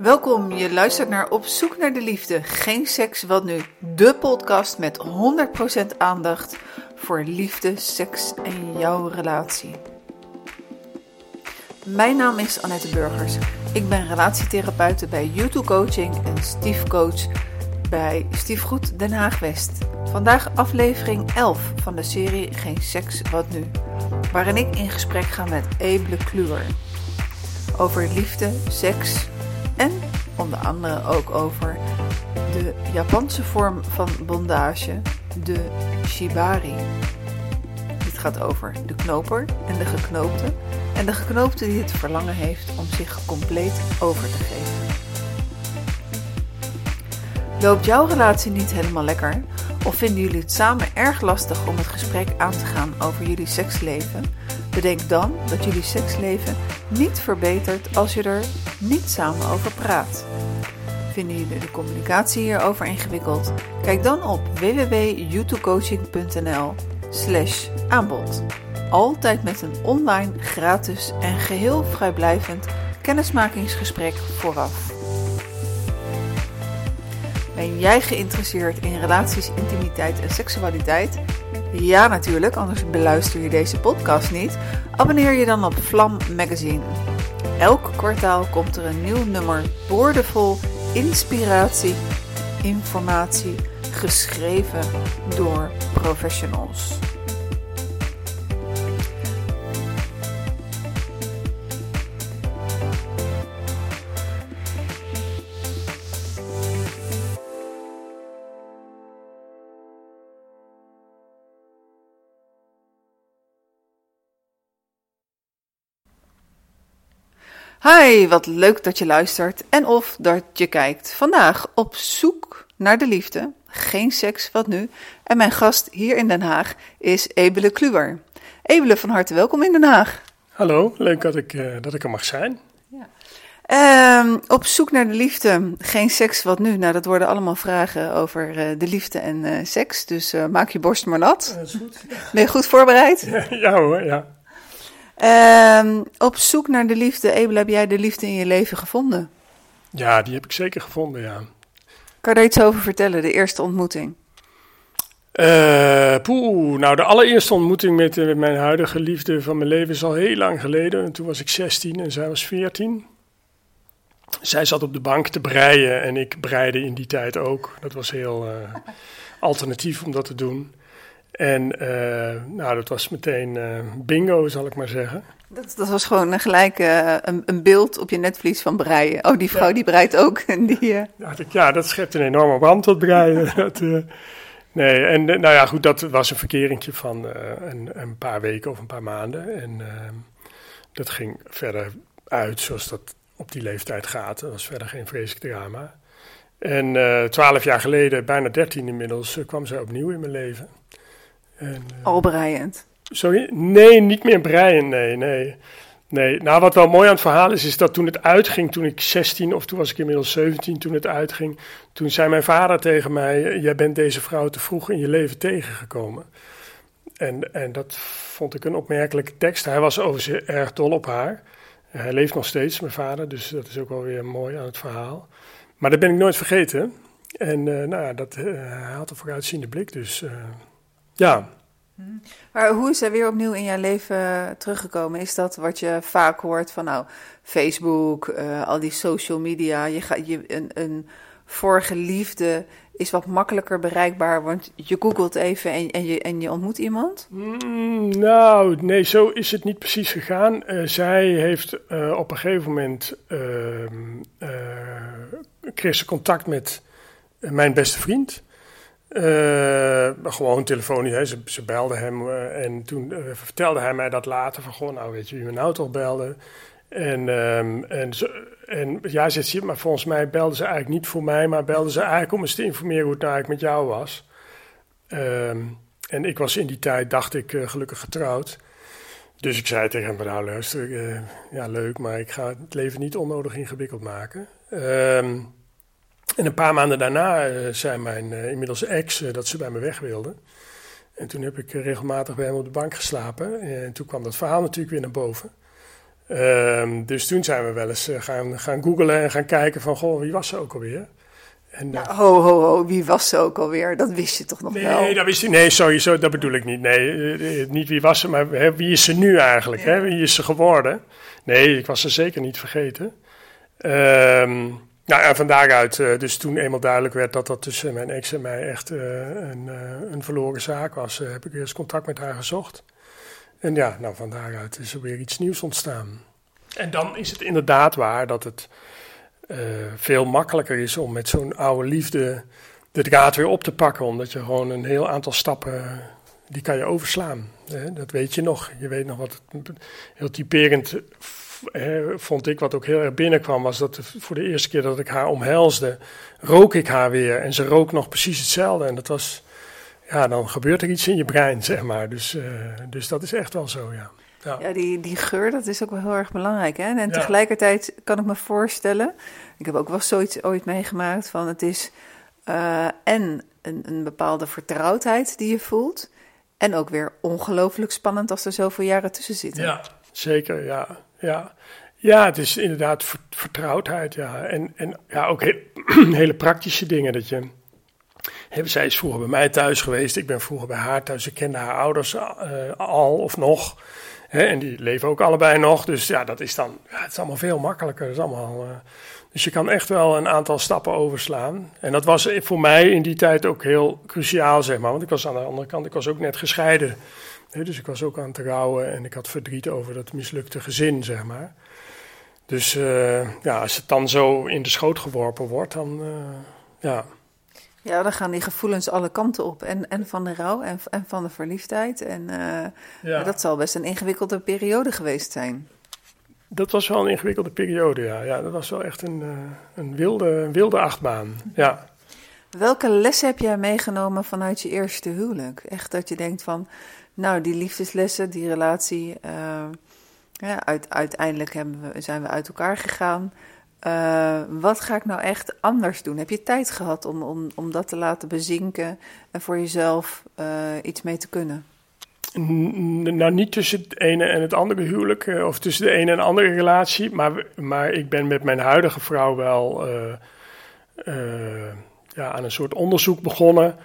Welkom, je luistert naar Op zoek naar de liefde. Geen seks, wat nu? De podcast met 100% aandacht voor liefde, seks en jouw relatie. Mijn naam is Annette Burgers. Ik ben relatietherapeute bij YouTube Coaching en stiefcoach bij Stiefgoed Den Haag West. Vandaag aflevering 11 van de serie Geen seks, wat nu? Waarin ik in gesprek ga met Eble Kluwer. Over liefde, seks en onder andere ook over de Japanse vorm van bondage, de shibari. Dit gaat over de knoper en de geknoopte en de geknoopte die het verlangen heeft om zich compleet over te geven. Loopt jouw relatie niet helemaal lekker? Of vinden jullie het samen erg lastig om het gesprek aan te gaan over jullie seksleven? Bedenk dan dat jullie seksleven niet verbetert als je er niet samen over praat. Vinden jullie de communicatie hierover ingewikkeld? Kijk dan op www.youtubecoaching.nl slash aanbod. Altijd met een online, gratis en geheel vrijblijvend kennismakingsgesprek vooraf. Ben jij geïnteresseerd in relaties, intimiteit en seksualiteit? Ja, natuurlijk, anders beluister je deze podcast niet. Abonneer je dan op Vlam Magazine. Elk kwartaal komt er een nieuw nummer boordevol inspiratie, informatie, geschreven door professionals. Hi, wat leuk dat je luistert en of dat je kijkt. Vandaag op zoek naar de liefde. Geen seks, wat nu? En mijn gast hier in Den Haag is Ebele Kluwer. Ebele, van harte welkom in Den Haag. Hallo, leuk dat ik, uh, dat ik er mag zijn. Ja. Uh, op zoek naar de liefde. Geen seks, wat nu? Nou, dat worden allemaal vragen over uh, de liefde en uh, seks. Dus maak je borst maar nat. Dat is goed. Ben je goed voorbereid? Ja, ja hoor, ja. Uh, op zoek naar de liefde. Ebel, heb jij de liefde in je leven gevonden? Ja, die heb ik zeker gevonden, ja. Kan je daar iets over vertellen, de eerste ontmoeting? Uh, poeh, nou de allereerste ontmoeting met, uh, met, mijn huidige liefde van mijn leven is al heel lang geleden. En toen was ik 16 en zij was 14. Zij zat op de bank te breien en ik breide in die tijd ook. Dat was heel uh, alternatief om dat te doen. En uh, nou, dat was meteen uh, bingo, zal ik maar zeggen. Dat, dat was gewoon gelijk uh, een, een, beeld op je netvlies van breien. Oh, die vrouw ja. die breidt ook. En die, ja, ja, dat schept een enorme brand tot breien. dat, nee, en nou ja, goed, dat was een verkeringje van een, een, paar weken of een paar maanden. En dat ging verder uit zoals dat op die leeftijd gaat. Dat was verder geen vreselijk drama. En twaalf jaar geleden, bijna dertien inmiddels, kwam zij opnieuw in mijn leven. En, uh, Al breiend? Sorry? Nee, niet meer breien, nee, nee. Nee, nou wat wel mooi aan het verhaal is, is dat toen het uitging, toen ik 16 of toen was ik inmiddels 17, toen het uitging, toen zei mijn vader tegen mij, jij bent deze vrouw te vroeg in je leven tegengekomen. En, en dat vond ik een opmerkelijke tekst. Hij was overigens erg dol op haar. Hij leeft nog steeds, mijn vader, dus dat is ook wel weer mooi aan het verhaal. Maar dat ben ik nooit vergeten. En uh, nou dat, uh, hij had een vooruitziende blik, dus uh, ja. Maar hoe is hij weer opnieuw in jouw leven teruggekomen? Is dat wat je vaak hoort van nou, Facebook, uh, al die social media, je gaat, je, een, een vorige liefde is wat makkelijker bereikbaar, want je googelt even en, en, je, en je ontmoet iemand? Mm, nou, nee, zo is het niet precies gegaan. Uh, zij heeft uh, op een gegeven moment kreeg ze contact met mijn beste vriend. Uh, gewoon telefonisch, hè. Ze, ze belde hem uh, en toen uh, vertelde hij mij dat later van gewoon, nou weet je wie me nou toch belde. En, um, en, en ja, maar volgens mij belde ze eigenlijk niet voor mij, maar belde ze eigenlijk om eens te informeren hoe het nou eigenlijk met jou was. Um, en ik was in die tijd, dacht ik, gelukkig getrouwd. Dus ik zei tegen hem, nou luister, ja leuk, maar ik ga het leven niet onnodig ingewikkeld maken. Um, en een paar maanden daarna uh, zei mijn uh, inmiddels ex uh, dat ze bij me weg wilde. En toen heb ik regelmatig bij hem op de bank geslapen. En toen kwam dat verhaal natuurlijk weer naar boven. Ehm, dus toen zijn we wel eens eh, gaan, gaan googlen en gaan kijken van, goh, wie was ze ook alweer? En, ja, ho, ho, ho, wie was ze ook alweer? Dat wist je toch nog nee, wel? Dat wist je, nee, sowieso, dat bedoel ik niet. Nee, niet wie was ze, maar hè, wie is ze nu eigenlijk? Hè? Wie is ze geworden? Nee, ik was ze zeker niet vergeten. Um, nou, en van daaruit, uh, dus toen eenmaal duidelijk werd dat dat tussen mijn ex en mij echt uh, een, uh, een, verloren zaak was, heb ik eerst contact met haar gezocht. En ja, nou van daaruit is er weer iets nieuws ontstaan. En dan is het inderdaad waar dat het veel makkelijker is om met zo'n oude liefde de draad weer op te pakken. Omdat je gewoon een heel aantal stappen, die kan je overslaan. Hè? Dat weet je nog. Je weet nog wat het heel typerend vond ik, wat ook heel erg binnenkwam, was dat voor de eerste keer dat ik haar omhelsde, rook ik haar weer. En ze rook nog precies hetzelfde. En dat was, ja, dan gebeurt er iets in je brein, zeg maar. Dus, uh, dus dat is echt wel zo, ja. Ja, ja die, die geur, dat is ook wel heel erg belangrijk. Hè? En tegelijkertijd kan ik me voorstellen, ik heb ook wel zoiets ooit meegemaakt van het is uh, en een, een bepaalde vertrouwdheid die je voelt. En ook weer ongelooflijk spannend als er zoveel jaren tussen zitten. Ja, zeker, ja ja. Ja, het is inderdaad vertrouwdheid, ja. En, en ja, ook hele praktische dingen. Dat je, zij is vroeger bij mij thuis geweest, ik ben vroeger bij haar thuis. Ik kende haar ouders uh, al of nog. Hè, en die leven ook allebei nog. Dus ja, dat is dan, ja, het is allemaal veel makkelijker. Het is allemaal, uh, dus je kan echt wel een aantal stappen overslaan. En dat was voor mij in die tijd ook heel cruciaal, zeg maar. Want ik was aan de andere kant, ik was ook net gescheiden dus ik was ook aan het rouwen en ik had verdriet over dat mislukte gezin, zeg maar. Dus uh, ja, als het dan zo in de schoot geworpen wordt, dan uh, ja. Ja, dan gaan die gevoelens alle kanten op. En, en van de rouw en, en van de verliefdheid. En uh, ja. dat zal best een ingewikkelde periode geweest zijn. Dat was wel een ingewikkelde periode, ja. ja dat was wel echt een, een wilde, wilde achtbaan, ja. Welke les heb jij meegenomen vanuit je eerste huwelijk? Echt dat je denkt van, nou, die liefdeslessen, die relatie. Uh, ja, uiteindelijk we, zijn we uit elkaar gegaan. Uh, wat ga ik nou echt anders doen? Heb je tijd gehad om, om, om dat te laten bezinken en voor jezelf uh, iets mee te kunnen? Nou, niet tussen het ene en het andere huwelijk, of tussen de ene en andere relatie, maar, maar ik ben met mijn huidige vrouw wel ja, aan een soort onderzoek begonnen.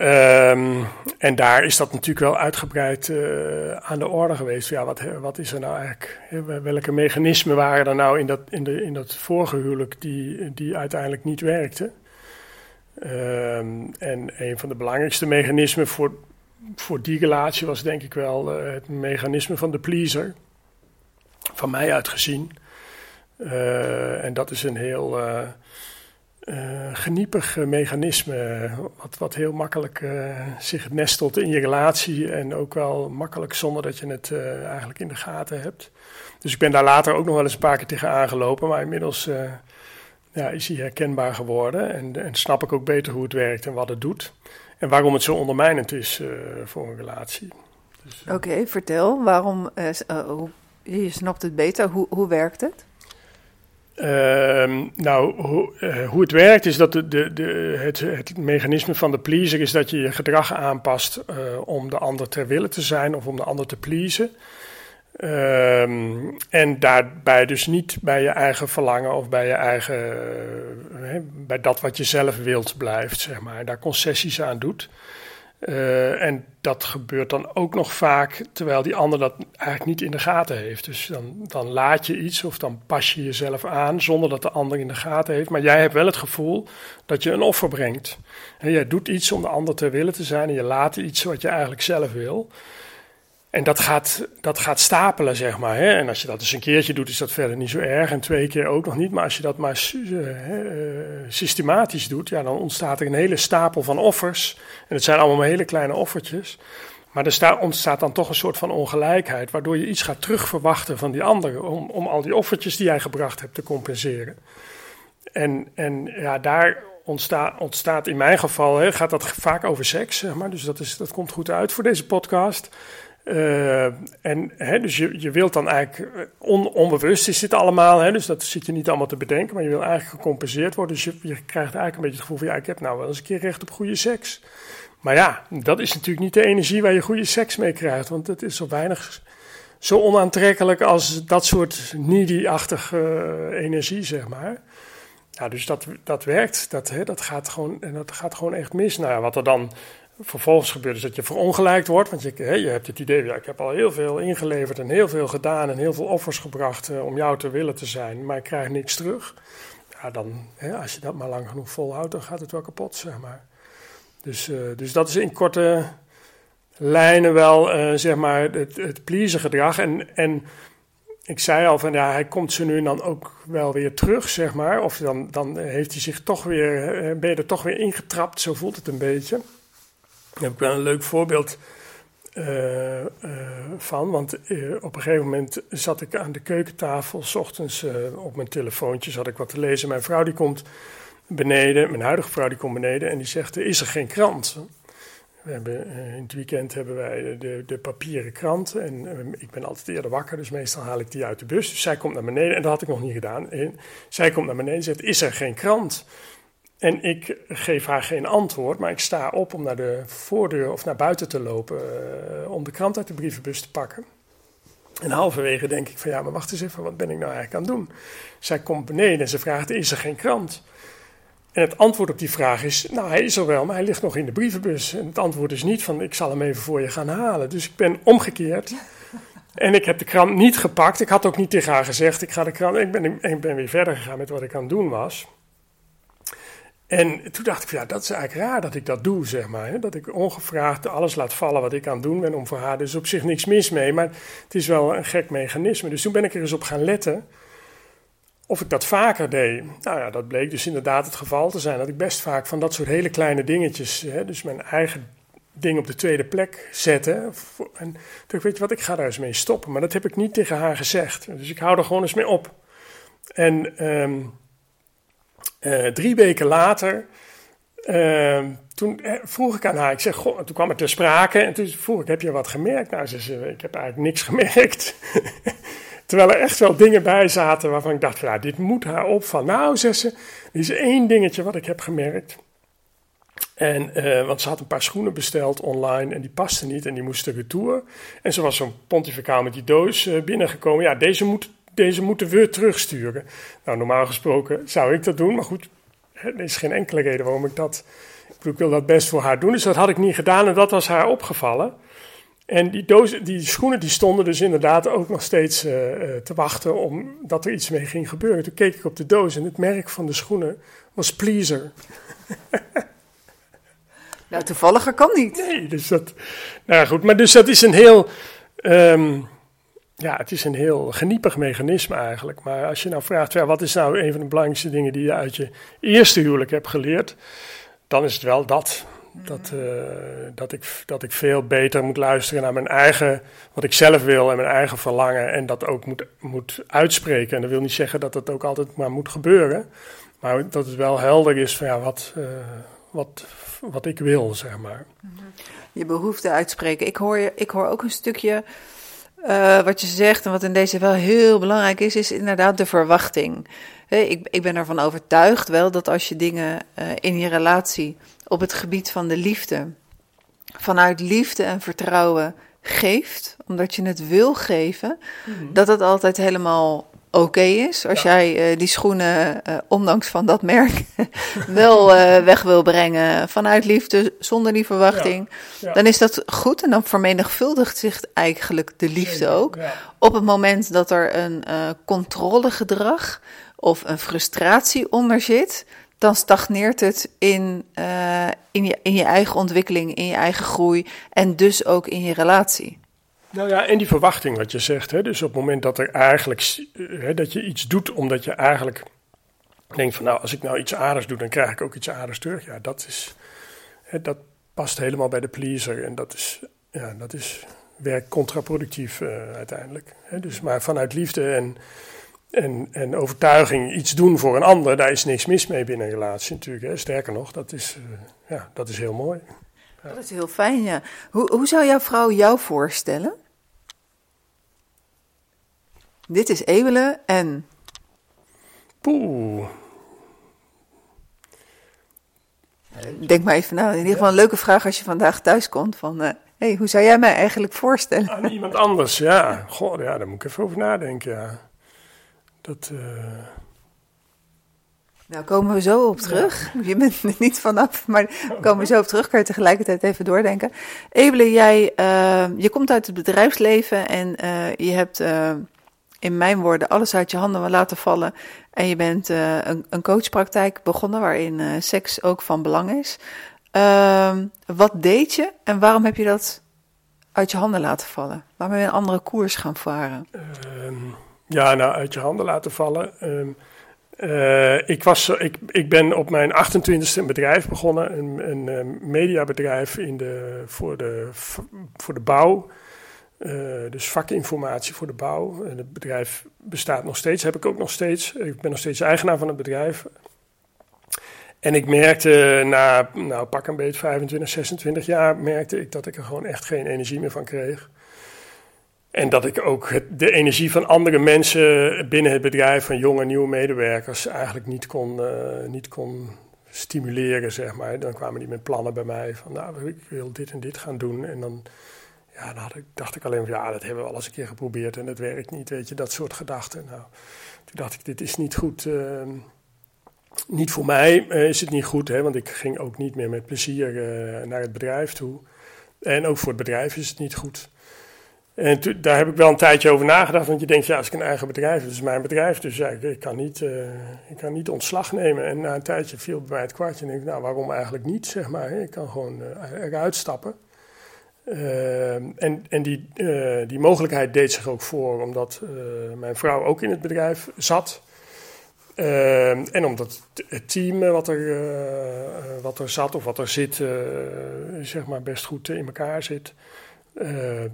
Um, en daar is dat natuurlijk wel uitgebreid uh, aan de orde geweest. Ja, wat, wat is er nou eigenlijk? Welke mechanismen waren er nou in dat, in de, in dat vorige huwelijk die, die uiteindelijk niet werkten? Um, en een van de belangrijkste mechanismen voor, voor die relatie was denk ik wel uh, het mechanisme van de pleaser. Van mij uitgezien. Uh, en dat is een heel uh, geniepig mechanisme, wat, wat heel makkelijk uh, zich nestelt in je relatie en ook wel makkelijk zonder dat je het uh, eigenlijk in de gaten hebt. Dus ik ben daar later ook nog wel eens een paar keer tegen aangelopen, maar inmiddels is hij herkenbaar geworden en, en, snap ik ook beter hoe het werkt en wat het doet en waarom het zo ondermijnend is voor een relatie. Dus, Oké, vertel, waarom, je snapt het beter, hoe, hoe werkt het? Uh, nou, uh, hoe het werkt is dat de, de, de, het, het, mechanisme van de pleaser is dat je je gedrag aanpast uh, om de ander ter wille te zijn of om de ander te pleasen. Um, en daarbij dus niet bij je eigen verlangen of bij je eigen, uh, bij dat wat je zelf wilt blijft, zeg maar. Daar concessies aan doet. Uh, en dat gebeurt dan ook nog vaak terwijl die ander dat eigenlijk niet in de gaten heeft. Dus dan, dan laat je iets of dan pas je jezelf aan zonder dat de ander in de gaten heeft. Maar jij hebt wel het gevoel dat je een offer brengt. En jij doet iets om de ander te willen te zijn en je laat iets wat je eigenlijk zelf wil. En dat gaat, dat gaat stapelen, zeg maar. Hè? En als je dat eens een keertje doet, is dat verder niet zo erg. En twee keer ook nog niet. Maar als je dat maar uh, systematisch doet, ja, dan ontstaat er een hele stapel van offers. En het zijn allemaal hele kleine offertjes. Maar er sta, ontstaat dan toch een soort van ongelijkheid, waardoor je iets gaat terugverwachten van die ander. Om, om al die offertjes die jij gebracht hebt te compenseren. En, en ja, daar ontstaat, ontstaat in mijn geval, hè, gaat dat vaak over seks, zeg maar. Dus dat, is, dat komt goed uit voor deze podcast. Uh, en hè, dus je, je wilt dan eigenlijk, eh, on, onbewust is dit allemaal, hè, dus dat zit je niet allemaal te bedenken, maar je wil eigenlijk gecompenseerd worden. Dus je, je krijgt eigenlijk een beetje het gevoel van, ja, ik heb nou wel eens een keer recht op goede seks. Maar ja, dat is natuurlijk niet de energie waar je goede seks mee krijgt, want het is zo weinig zo onaantrekkelijk als dat soort needy-achtige eh, energie, zeg maar. Ja, dus dat, dat werkt. Dat, hè, dat, gaat gewoon, dat gaat gewoon echt mis. Nou ja, wat er dan vervolgens gebeurt is dat je verongelijkt wordt. Want je, je hebt het idee, ja, ik heb al heel veel ingeleverd en heel veel gedaan en heel veel offers gebracht eh, om jou te willen te zijn, maar ik krijg niks terug. Ja, dan, hè, als je dat maar lang genoeg volhoudt, dan gaat het wel kapot, zeg maar. Dus, uh, dus dat is in korte lijnen wel, uh, zeg maar, het, het pleasen gedrag. En, en ik zei al van ja, hij komt ze nu en dan ook wel weer terug, zeg maar. Of dan, dan heeft hij zich toch weer, ben je er toch weer ingetrapt, zo voelt het een beetje. Daar heb ik wel een leuk voorbeeld uh, uh, van. Want op een gegeven moment zat ik aan de keukentafel, s ochtends op mijn telefoontje zat ik wat te lezen. Mijn vrouw die komt beneden, mijn huidige vrouw die komt beneden en die zegt, is er geen krant. We hebben, in het weekend hebben wij de, de papieren krant. En ik ben altijd eerder wakker, dus meestal haal ik die uit de bus. Dus zij komt naar beneden, en dat had ik nog niet gedaan. En zij komt naar beneden en zegt: Is er geen krant? En ik geef haar geen antwoord, maar ik sta op om naar de voordeur of naar buiten te lopen. Uh, om de krant uit de brievenbus te pakken. En halverwege denk ik: van ja, maar wacht eens even, wat ben ik nou eigenlijk aan het doen? Zij komt beneden en ze vraagt: Is er geen krant? En het antwoord op die vraag is, nou hij is er wel, maar hij ligt nog in de brievenbus. En het antwoord is niet van, ik zal hem even voor je gaan halen. Dus ik ben omgekeerd. En ik heb de krant niet gepakt. Ik had ook niet tegen haar gezegd, ik ga de krant... Ik ben, ik ben weer verder gegaan met wat ik aan het doen was. En toen dacht ik, ja, dat is eigenlijk raar dat ik dat doe, zeg maar. Hè? Dat ik ongevraagd alles laat vallen wat ik aan het doen ben om voor haar. Dus op zich niks mis mee, maar het is wel een gek mechanisme. Dus toen ben ik er eens op gaan letten of ik dat vaker deed. Nou ja, dat bleek dus inderdaad het geval te zijn. Dat ik best vaak van dat soort hele kleine dingetjes, hè, dus mijn eigen ding op de tweede plek zetten. En toen weet je wat, ik ga daar eens mee stoppen. Maar dat heb ik niet tegen haar gezegd. Dus ik hou er gewoon eens mee op. En um, uh, drie weken later, uh, toen vroeg ik aan haar, ik zeg, toen kwam het ter sprake. En toen vroeg ik, heb je wat gemerkt? Nou, ze zei, ik heb eigenlijk niks gemerkt. Terwijl er echt wel dingen bij zaten waarvan ik dacht, ja, dit moet haar opvallen. Nou, zei ze, er is één dingetje wat ik heb gemerkt. En, want ze had een paar schoenen besteld online en die pasten niet en die moesten retour. En ze was zo'n pontificaal met die doos binnengekomen. Ja, deze, moet, deze moeten we terugsturen. Nou, normaal gesproken zou ik dat doen, maar goed, er is geen enkele reden waarom ik dat... Ik, bedoel, ik wil dat best voor haar doen, dus dat had ik niet gedaan en dat was haar opgevallen. En die, dozen, die schoenen die stonden dus inderdaad ook nog steeds uh, te wachten omdat er iets mee ging gebeuren. Toen keek ik op de doos en het merk van de schoenen was Pleaser. nou, toevalliger kan niet. Nee, dus dat. Nou goed, maar dus dat is een heel. Um, ja, het is een heel geniepig mechanisme eigenlijk. Maar als je nou vraagt, ja, wat is nou een van de belangrijkste dingen die je uit je eerste huwelijk hebt geleerd? Dan is het wel dat. Dat, uh, dat, ik, dat ik veel beter moet luisteren naar mijn eigen, wat ik zelf wil en mijn eigen verlangen. En dat ook moet, moet uitspreken. En dat wil niet zeggen dat dat ook altijd maar moet gebeuren. Maar dat het wel helder is van ja, wat, uh, wat, wat ik wil, zeg maar. Je behoefte uitspreken. Ik hoor, je, ik hoor ook een stukje uh, wat je zegt en wat in deze wel heel belangrijk is, is inderdaad de verwachting. Ik, ik ben ervan overtuigd wel dat als je dingen in je relatie op het gebied van de liefde. Vanuit liefde en vertrouwen geeft, omdat je het wil geven, mm-hmm. dat het altijd helemaal oké okay is. Als ja. jij uh, die schoenen, uh, ondanks van dat merk, wel uh, weg wil brengen vanuit liefde, zonder die verwachting, ja. Ja. dan is dat goed en dan vermenigvuldigt zich eigenlijk de liefde ook. Op het moment dat er een controlegedrag of een frustratie onder zit, dan stagneert het in, in, je, in je eigen ontwikkeling, in je eigen groei en dus ook in je relatie. Nou ja, en die verwachting wat je zegt. Hè? Dus op het moment dat er eigenlijk hè, dat je iets doet omdat je eigenlijk denkt van nou, als ik nou iets aardigs doe, dan krijg ik ook iets aardigs terug. Ja, dat is hè, dat past helemaal bij de pleaser. En dat is, ja, dat is werkt contraproductief uh, uiteindelijk. Hè? Dus maar vanuit liefde en en, en overtuiging iets doen voor een ander, daar is niks mis mee binnen een relatie natuurlijk. Hè. Sterker nog, dat is, uh, ja, dat is heel mooi. Dat is heel fijn, ja. Hoe, hoe zou jouw vrouw jou voorstellen? Dit is Ewele en... Poeh. Denk maar even na. In ieder geval een leuke vraag als je vandaag thuis komt. Van, uh, hey, hoe zou jij mij eigenlijk voorstellen? Aan iemand anders, ja. Goh, ja, daar moet ik even over nadenken, ja. Dat... Uh... Nou, komen we zo op terug. Je bent er niet vanaf, maar komen we zo op terug. Kan je tegelijkertijd even doordenken. Ebele, jij, uh, je komt uit het bedrijfsleven en uh, je hebt uh, in mijn woorden alles uit je handen laten vallen. En je bent een, een, coachpraktijk begonnen waarin seks ook van belang is. Ehm, wat deed je en waarom heb je dat uit je handen laten vallen? Waarom ben je een andere koers gaan varen? Ehm, ja, nou, uit je handen laten vallen. Um, uh, ik, was, ik, ik ben op mijn 28e een bedrijf begonnen, een, een, eh, mediabedrijf in de, voor, de, voor de bouw. Uh, dus vakinformatie voor de bouw. En het bedrijf bestaat nog steeds, heb ik ook nog steeds. Ik ben nog steeds eigenaar van het bedrijf. En ik merkte na, nou pak een beetje 25, 26 jaar, merkte ik dat ik er gewoon echt geen energie meer van kreeg. En dat ik ook de energie van andere mensen binnen het bedrijf, van jonge nieuwe medewerkers, eigenlijk niet kon, uh, niet kon stimuleren, zeg maar. Dan kwamen die met plannen bij mij van, nou, ik wil dit en dit gaan doen. En dan, ja, dan ik, dacht ik alleen van, ja, dat hebben we al eens een keer geprobeerd en dat werkt niet, weet je, dat soort gedachten. Nou, toen dacht ik, dit is niet goed. Uh, niet voor mij uh, is het niet goed, hè, want ik ging ook niet meer met plezier naar het bedrijf toe. En ook voor het bedrijf is het niet goed. En daar heb ik wel een tijdje over nagedacht, want je denkt, ja, als ik een eigen bedrijf heb, is mijn bedrijf, dus ja, ik, kan niet, uh, ik kan niet ontslag nemen. En na een tijdje viel bij mij het kwartje en denk ik, nou, waarom eigenlijk niet, zeg maar. Ik kan gewoon eruit stappen. Uh, en en die, die mogelijkheid deed zich ook voor, omdat mijn vrouw ook in het bedrijf zat. en omdat het team wat er, wat er zat of wat er zit, zeg maar best goed in elkaar zit.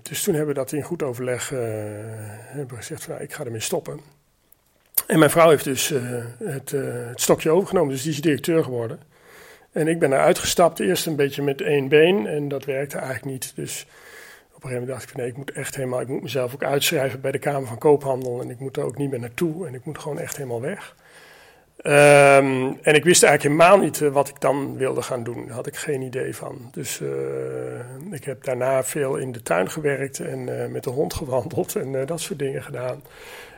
Dus toen hebben we dat in goed overleg hebben gezegd: van, ik ga ermee stoppen. En mijn vrouw heeft dus het, het, stokje overgenomen, dus die is directeur geworden. En ik ben eruit gestapt, eerst een beetje met één been en dat werkte eigenlijk niet. Dus op een gegeven moment dacht ik: nee, ik moet echt helemaal, ik moet mezelf ook uitschrijven bij de Kamer van Koophandel en ik moet er ook niet meer naartoe en ik moet gewoon echt helemaal weg. Um, en ik wist eigenlijk helemaal niet uh, wat ik dan wilde gaan doen. Daar had ik geen idee van. Dus uh, ik heb daarna veel in de tuin gewerkt en uh, met de hond gewandeld en dat soort dingen gedaan.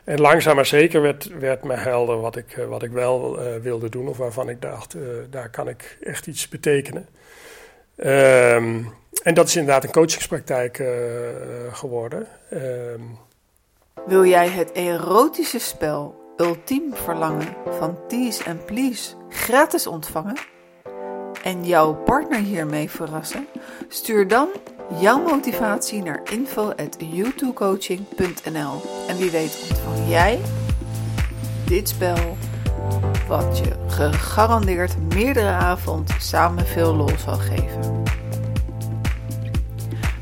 En langzaam maar zeker werd, werd me helder wat ik, wat ik wel wilde doen, of waarvan ik dacht, daar kan ik echt iets betekenen. Um, en dat is inderdaad een coachingspraktijk geworden. Um, Wil jij het erotische spel ultiem verlangen van Tease and Please gratis ontvangen en jouw partner hiermee verrassen? Stuur dan jouw motivatie naar info@youtubecoaching.nl en wie weet ontvang jij dit spel wat je gegarandeerd meerdere avonden samen veel lol zal geven.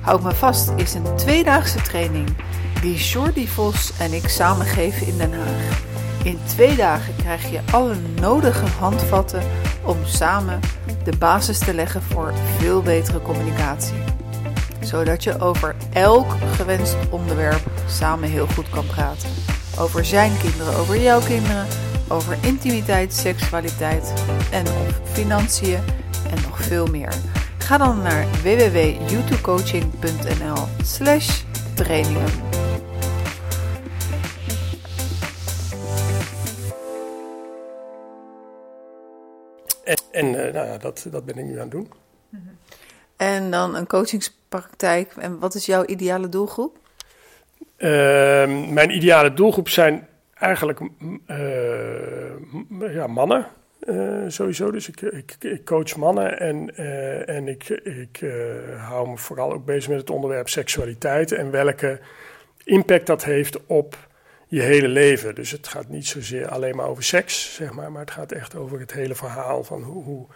Houd me vast is een tweedaagse training die Jordi Vos en ik samen geven in Den Haag. In twee dagen krijg je alle nodige handvatten om samen de basis te leggen voor veel betere communicatie. Zodat je over elk gewenst onderwerp samen heel goed kan praten. Over zijn kinderen, over jouw kinderen, over intimiteit, seksualiteit en of financiën en nog veel meer. Ga dan naar www.youtubecoaching.nl slash trainingen. En uh, nou ja, dat, dat ben ik nu aan het doen. En dan een coachingspraktijk. En wat is jouw ideale doelgroep? Uh, mijn ideale doelgroep zijn eigenlijk uh, ja, mannen. Uh, sowieso, dus ik, ik, ik, coach mannen en, en ik, ik hou me vooral ook bezig met het onderwerp seksualiteit en welke impact dat heeft op je hele leven. Dus het gaat niet zozeer alleen maar over seks, zeg maar, maar het gaat echt over het hele verhaal van hoe, hoe,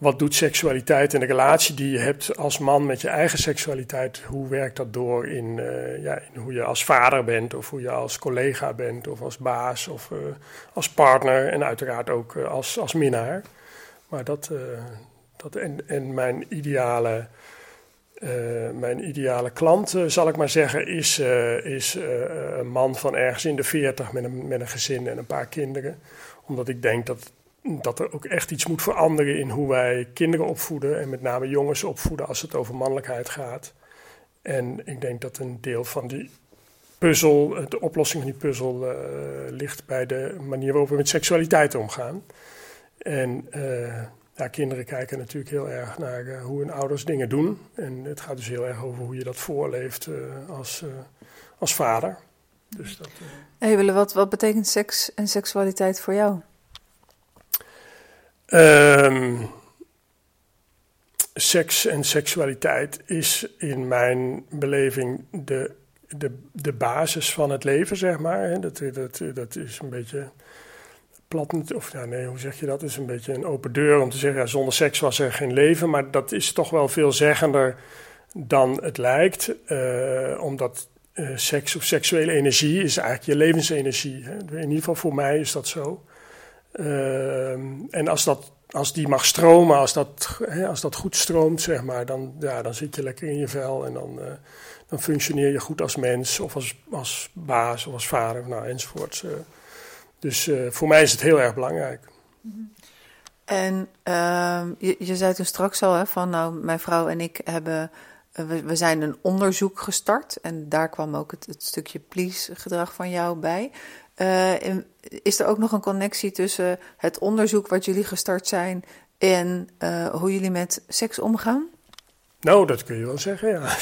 wat doet seksualiteit en de relatie die je hebt als man met je eigen seksualiteit, hoe werkt dat door in, uh, ja, in hoe je als vader bent, of hoe je als collega bent, of als baas, of uh, als partner en uiteraard ook uh, als, als minnaar. Maar dat, dat en, en mijn ideale mijn ideale klant, zal ik maar zeggen, is, is een man van ergens in de 40 met een, met een gezin en een paar kinderen. Omdat ik denk dat, dat er ook echt iets moet veranderen in hoe wij kinderen opvoeden. En met name jongens opvoeden als het over mannelijkheid gaat. En ik denk dat een deel van die puzzel, de oplossing van die puzzel, uh, ligt bij de manier waarop we met seksualiteit omgaan. En uh, ja, kinderen kijken natuurlijk heel erg naar uh, hoe hun ouders dingen doen. En het gaat dus heel erg over hoe je dat voorleeft als, als vader. Dus dat, hey, Wille, wat, wat betekent seks en seksualiteit voor jou? Um, seks en seksualiteit is in mijn beleving de, de, de basis van het leven, zeg maar. Dat, dat, dat is een beetje plat, of nee, hoe zeg je dat? Is een beetje een open deur om te zeggen, ja, zonder seks was er geen leven. Maar dat is toch wel veelzeggender dan het lijkt, uh, omdat uh, seks of seksuele energie is eigenlijk je levensenergie. Hè? In ieder geval voor mij is dat zo. Uh, en als dat als die mag stromen, als dat, hè, als dat goed stroomt, zeg maar, dan, ja, dan zit je lekker in je vel en dan, uh, dan functioneer je goed als mens of als, als baas of als vader, nou, enzovoort. Uh, dus uh, voor mij is het heel erg belangrijk. En ehm, je, je zei toen straks al hè, van, nou, mijn vrouw en ik hebben, we, we zijn een onderzoek gestart en daar kwam ook het, het stukje please-gedrag van jou bij. Uh, is er ook nog een connectie tussen het onderzoek wat jullie gestart zijn en uh, hoe jullie met seks omgaan? Nou, dat kun je wel zeggen, ja.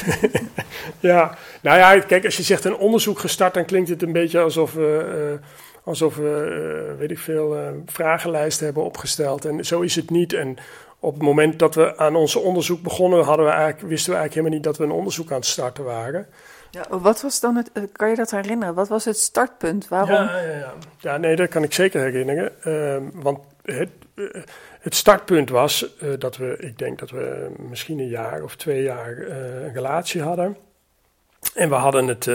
ja, nou ja, kijk, als je zegt een onderzoek gestart, dan klinkt het een beetje alsof we, uh, alsof we weet ik veel, vragenlijsten hebben opgesteld. En zo is het niet. En op het moment dat we aan ons onderzoek begonnen, hadden we eigenlijk, wisten we eigenlijk helemaal niet dat we een onderzoek aan het starten waren. Ja, wat was dan het, eh, kan je dat herinneren? Wat was het startpunt? Waarom? Ja, ja, ja. ja nee, dat kan ik zeker herinneren. Uh, want het, uh, het, startpunt was uh, dat we, ik denk dat we misschien een jaar of twee jaar een relatie hadden. En we hadden het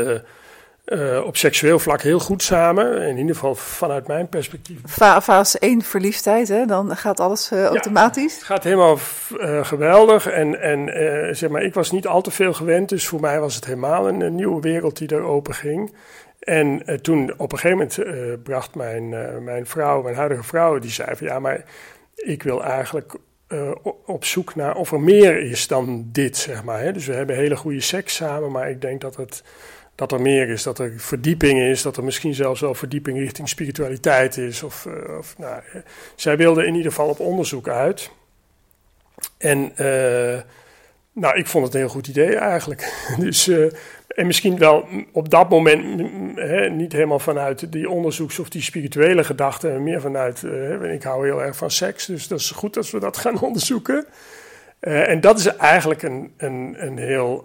uh, op seksueel vlak heel goed samen. In ieder geval vanuit mijn perspectief. Fa fase 1 verliefdheid, hè? dan gaat alles uh, automatisch. Ja, het gaat helemaal uh, geweldig. En, en zeg maar, ik was niet al te veel gewend, dus voor mij was het helemaal een, een nieuwe wereld die er open ging. En toen op een gegeven moment bracht mijn, mijn vrouw, mijn huidige vrouw, die zei van ja, maar ik wil eigenlijk op zoek naar of er meer is dan dit, zeg maar. Hè? Dus we hebben hele goede seks samen, maar ik denk dat het dat er meer is, dat er verdieping is, dat er misschien zelfs wel verdieping richting spiritualiteit is. Of, uh, of nou, eh, zij wilde in ieder geval op onderzoek uit. En uh, nou, ik vond het een heel goed idee eigenlijk. dus, uh, en misschien wel op dat moment hè, niet helemaal vanuit die onderzoeks- of die spirituele gedachten, meer vanuit, ik hou heel erg van seks, dus dat is goed als we dat gaan onderzoeken. en dat is eigenlijk een, een, een heel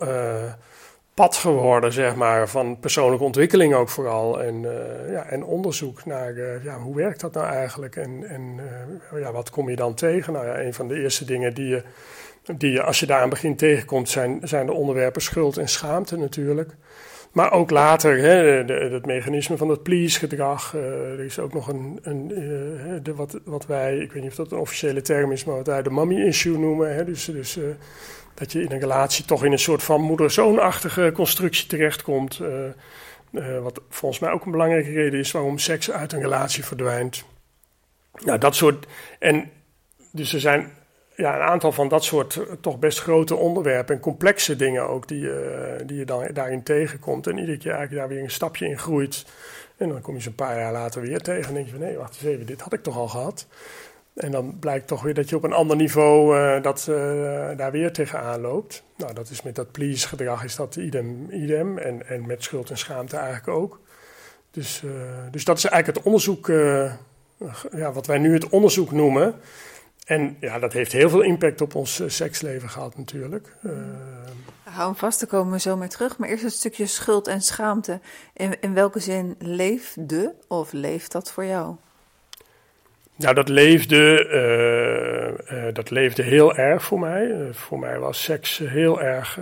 pad geworden, zeg maar, van persoonlijke ontwikkeling ook vooral. En, uh, ja, en onderzoek naar uh, ja, hoe werkt dat nou eigenlijk en, en uh, ja, wat kom je dan tegen? Nou ja, een van de eerste dingen die je, die je als je daar aan begin tegenkomt, zijn, zijn de onderwerpen schuld en schaamte natuurlijk. Maar ook later, hè, de, het mechanisme van het please-gedrag. er is ook nog een, een de, wat, wat wij, ik weet niet of dat een officiële term is, maar wat wij de mommy-issue noemen. Hè, dus dus dat je in een relatie toch in een soort van moeder-zoonachtige constructie terechtkomt. Uh, wat volgens mij ook een belangrijke reden is waarom seks uit een relatie verdwijnt. Nou, dat soort. En dus er zijn ja, een aantal van dat soort uh, toch best grote onderwerpen en complexe dingen ook die, die je dan daarin tegenkomt. En iedere keer eigenlijk daar weer een stapje in groeit. En dan kom je ze een paar jaar later weer tegen en denk je van nee, wacht eens even, dit had ik toch al gehad. En dan blijkt toch weer dat je op een ander niveau uh, dat, uh, daar weer tegenaan loopt. Nou, dat is met dat please gedrag is dat idem, idem. En, en met schuld en schaamte eigenlijk ook. Dus, uh, dus dat is eigenlijk het onderzoek, ja, wat wij nu het onderzoek noemen. En ja, dat heeft heel veel impact op ons seksleven gehad natuurlijk. Hou hem vast, daar komen we zo mee terug. Maar eerst het stukje schuld en schaamte. In, in welke zin leefde of leeft dat voor jou? Nou, dat leefde, uh, uh, dat leefde heel erg voor mij. Uh, voor mij was seks heel erg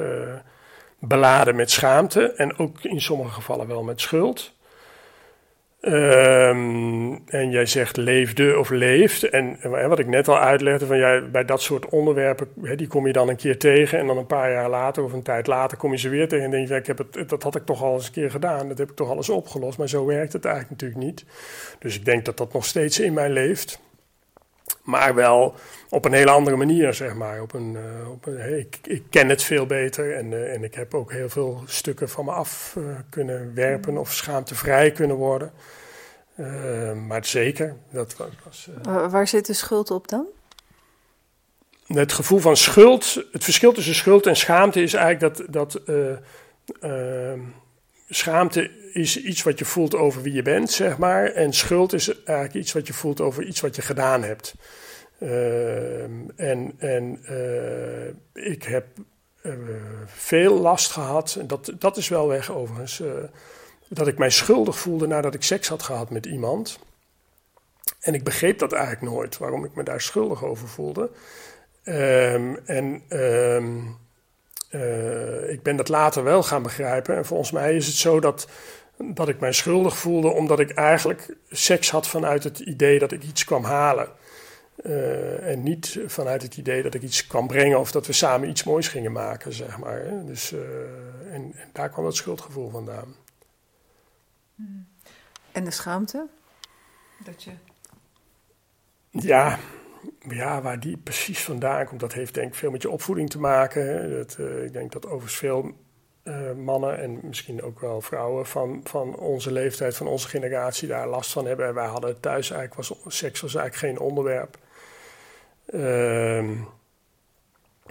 beladen met schaamte en ook in sommige gevallen wel met schuld. Um, en jij zegt leefde of leeft. En, wat ik net al uitlegde, van jij, bij dat soort onderwerpen, die kom je dan een keer tegen. En dan een paar jaar later of een tijd later kom je ze weer tegen. En denk je, ik heb het, dat had ik toch al eens een keer gedaan. Dat heb ik toch al eens opgelost. Maar zo werkt het eigenlijk natuurlijk niet. Dus ik denk dat dat nog steeds in mij leeft. Maar wel op een hele andere manier, zeg maar. Op een, uh, op een, ik, ik, ken het veel beter en, uh, en ik heb ook heel veel stukken van me af uh, kunnen werpen of schaamtevrij kunnen worden. maar zeker, dat was... Waar zit de schuld op dan? Het gevoel van schuld, het verschil tussen schuld en schaamte is eigenlijk dat, dat schaamte is iets wat je voelt over wie je bent, zeg maar. En schuld is eigenlijk iets wat je voelt over iets wat je gedaan hebt. Uh, en en uh, ik heb uh, veel last gehad, en dat, dat is wel weg overigens, dat ik mij schuldig voelde nadat ik seks had gehad met iemand. En ik begreep dat eigenlijk nooit, waarom ik me daar schuldig over voelde. Ehm, en ehm, ik ben dat later wel gaan begrijpen. En volgens mij is het zo dat dat ik mij schuldig voelde omdat ik eigenlijk seks had vanuit het idee dat ik iets kwam halen. Uh, en niet vanuit het idee dat ik iets kwam brengen of dat we samen iets moois gingen maken, zeg maar. Hè. Dus, uh, en, en, daar kwam dat schuldgevoel vandaan. En de schaamte? Dat je... Ja, ja, waar die precies vandaan komt, dat heeft denk ik veel met je opvoeding te maken. Dat, uh, ik denk dat overigens veel uh, mannen en misschien ook wel vrouwen van, van onze leeftijd, van onze generatie daar last van hebben. En wij hadden thuis eigenlijk, was, seks was eigenlijk geen onderwerp. Uh,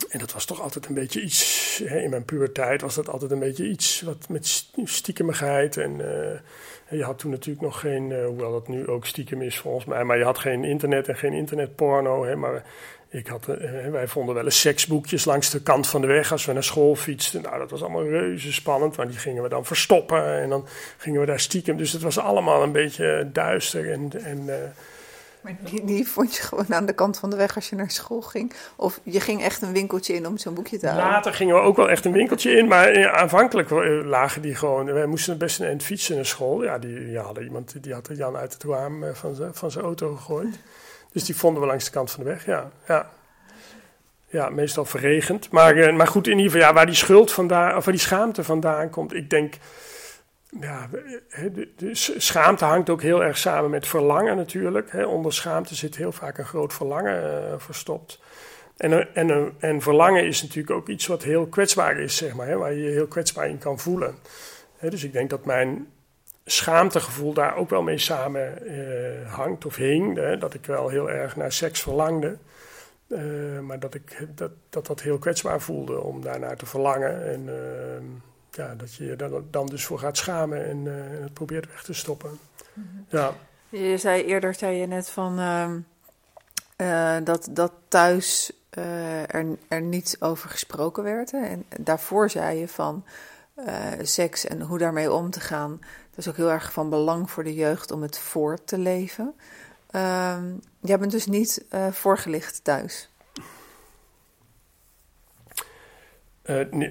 en dat was toch altijd een beetje iets, hè, in mijn puberteit was dat altijd een beetje iets wat met stiekemigheid. En uh, je had toen natuurlijk nog geen, uh, hoewel dat nu ook stiekem is volgens mij, maar je had geen internet en geen internetporno. Hè, maar ik had, uh, wij vonden wel eens seksboekjes langs de kant van de weg als we naar school fietsten. Nou, dat was allemaal reuze spannend, want die gingen we dan verstoppen en dan gingen we daar stiekem. Dus het was allemaal een beetje duister en... en maar die, die, vond je gewoon aan de kant van de weg als je naar school ging? Of je ging echt een winkeltje in om zo'n boekje te halen? Later gingen we ook wel echt een winkeltje in, maar aanvankelijk lagen die gewoon... Wij moesten best een eind fietsen naar school. Ja, die, die iemand, die had Jan uit het raam van zijn auto gegooid. Dus die vonden we langs de kant van de weg, ja. ja. Ja, meestal verregend. Maar, uh, maar goed, in ieder geval, ja, waar die schuld vandaan, of waar die schaamte vandaan komt. Ik denk, ja, de, schaamte hangt ook heel erg samen met verlangen natuurlijk. Onder schaamte zit heel vaak een groot verlangen uh, verstopt. En, en, en verlangen is natuurlijk ook iets wat heel kwetsbaar is, zeg maar, waar je je heel kwetsbaar in kan voelen. Dus ik denk dat mijn schaamtegevoel daar ook wel mee samen hangt of hing. Dat ik wel heel erg naar seks verlangde. Maar dat, ik, dat, dat dat heel kwetsbaar voelde om daarnaar te verlangen. En uh, ja, dat je je dan, dan dus voor gaat schamen en uh, het probeert weg te stoppen. Mm-hmm. Ja. Je zei eerder, zei je net van ehm, dat, dat thuis er, er niet over gesproken werd. Hè? En daarvoor zei je van seks en hoe daarmee om te gaan. Dat is ook heel erg van belang voor de jeugd om het voor te leven. Uh, jij bent dus niet uh, voorgelicht thuis.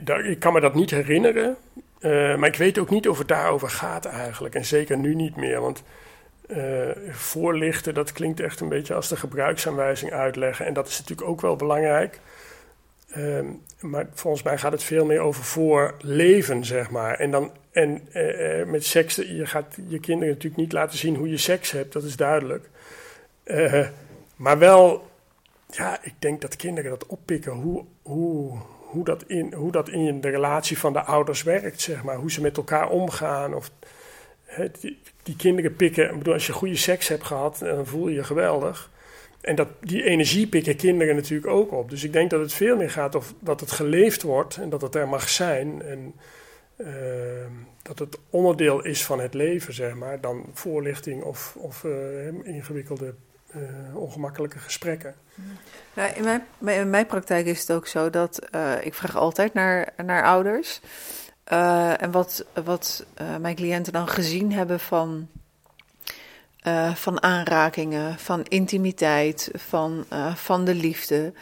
Daar, ik kan me dat niet herinneren. Uh, maar ik weet ook niet of het daarover gaat eigenlijk. En zeker nu niet meer. Want voorlichten, dat klinkt echt een beetje als de gebruiksaanwijzing uitleggen. En dat is natuurlijk ook wel belangrijk. Ehm, maar volgens mij gaat het veel meer over voorleven, zeg maar. En, dan, en met seks, je gaat je kinderen natuurlijk niet laten zien hoe je seks hebt, dat is duidelijk. Maar wel, ja, ik denk dat kinderen dat oppikken, hoe, hoe, hoe, dat in, hoe dat in de relatie van de ouders werkt, zeg maar. Hoe ze met elkaar omgaan. Of, die, kinderen pikken, ik bedoel, als je goede seks hebt gehad, dan voel je je geweldig. En dat, die energie pikken kinderen natuurlijk ook op. Dus ik denk dat het veel meer gaat of dat het geleefd wordt en dat het er mag zijn. En uh, dat het onderdeel is van het leven, zeg maar, dan voorlichting of, of uh, ingewikkelde uh, ongemakkelijke gesprekken. Nou, in, mijn, in mijn praktijk is het ook zo dat uh, ik vraag altijd naar, naar ouders. Uh, en wat, wat mijn cliënten dan gezien hebben van, van aanrakingen, van intimiteit, van, van de liefde.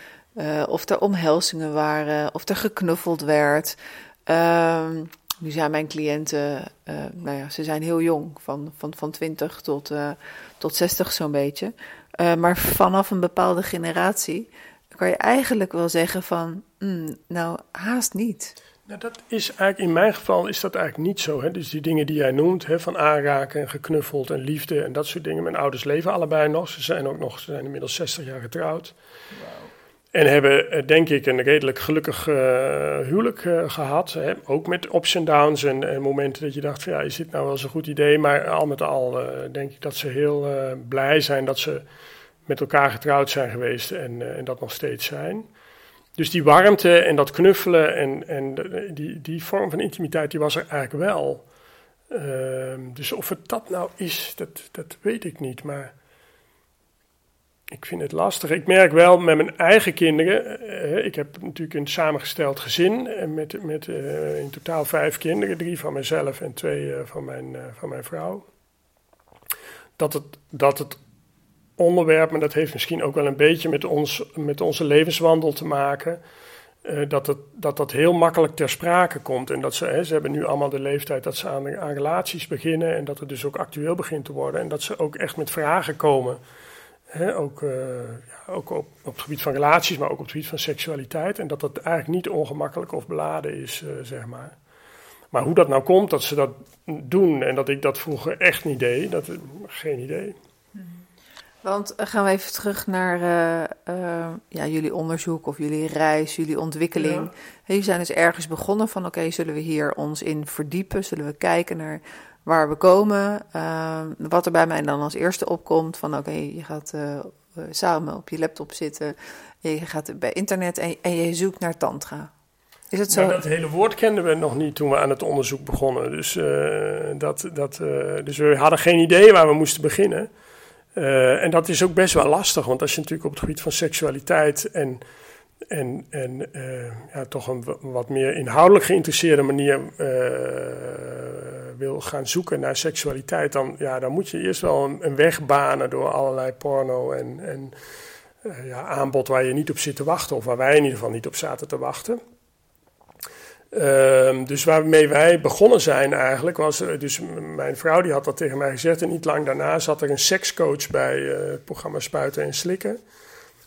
of er omhelzingen waren, of er geknuffeld werd. Ehm, nu zijn mijn cliënten, nou ja, ze zijn heel jong, van, van, van 20 tot, tot 60 zo'n beetje. Uh, maar vanaf een bepaalde generatie kan je eigenlijk wel zeggen van, mm, nou haast niet. Nou, dat is eigenlijk, in mijn geval is dat eigenlijk niet zo. Hè? Dus die dingen die jij noemt, hè, van aanraken en geknuffeld en liefde en dat soort dingen. Mijn ouders leven allebei nog. Ze zijn ook nog, ze zijn inmiddels 60 jaar getrouwd. En hebben, eh, denk ik, een redelijk gelukkig uh, huwelijk uh, gehad. Hè? Ook met ups en downs en, en, momenten dat je dacht: ja, is dit nou wel eens een goed idee? Maar al met al denk ik dat ze heel blij zijn dat ze met elkaar getrouwd zijn geweest en, en dat nog steeds zijn. Dus die warmte en dat knuffelen en, en die, die vorm van intimiteit, die was er eigenlijk wel. Ehm, dus of het dat nou is, dat, dat weet ik niet. Maar ik vind het lastig. Ik merk wel met mijn eigen kinderen. Eh, ik heb natuurlijk een samengesteld gezin met, met uh, in totaal vijf kinderen, drie van mezelf en twee van, mijn, van mijn vrouw. Dat het, dat het onderwerp, maar dat heeft misschien ook wel een beetje met, ons, met onze levenswandel te maken. dat, het, dat dat heel makkelijk ter sprake komt. En dat ze, ze hebben nu allemaal de leeftijd dat ze aan relaties beginnen. En dat het dus ook actueel begint te worden. En dat ze ook echt met vragen komen ook, uh, ja, ook op, op, het gebied van relaties, maar ook op het gebied van seksualiteit. En dat dat eigenlijk niet ongemakkelijk of beladen is, uh, zeg maar. Maar hoe dat nou komt dat ze dat doen en dat ik dat vroeger echt niet deed, dat geen idee. Want uh, gaan we even terug naar ja, jullie onderzoek of jullie reis, jullie ontwikkeling. Ja. Jullie zijn dus ergens begonnen van oké, zullen we hier ons in verdiepen? Zullen we kijken naar waar we komen. Ehm, wat er bij mij dan als eerste opkomt: van oké, je gaat uh, samen op je laptop zitten, je gaat bij internet en, je zoekt naar Tantra. Is het zo? Maar dat hele woord kenden we nog niet toen we aan het onderzoek begonnen. Dus, uh, dat, dat, dus we hadden geen idee waar we moesten beginnen. en dat is ook best wel lastig, want als je natuurlijk op het gebied van seksualiteit en en, en uh, ja, toch een wat meer inhoudelijk geïnteresseerde manier uh, wil gaan zoeken naar seksualiteit, dan, ja, dan moet je eerst wel een, een weg banen door allerlei porno en, en uh, ja, aanbod waar je niet op zit te wachten, of waar wij in ieder geval niet op zaten te wachten. Uh, dus waarmee wij begonnen zijn eigenlijk was, dus mijn vrouw die had dat tegen mij gezegd en niet lang daarna zat er een sekscoach bij het programma Spuiten en Slikken,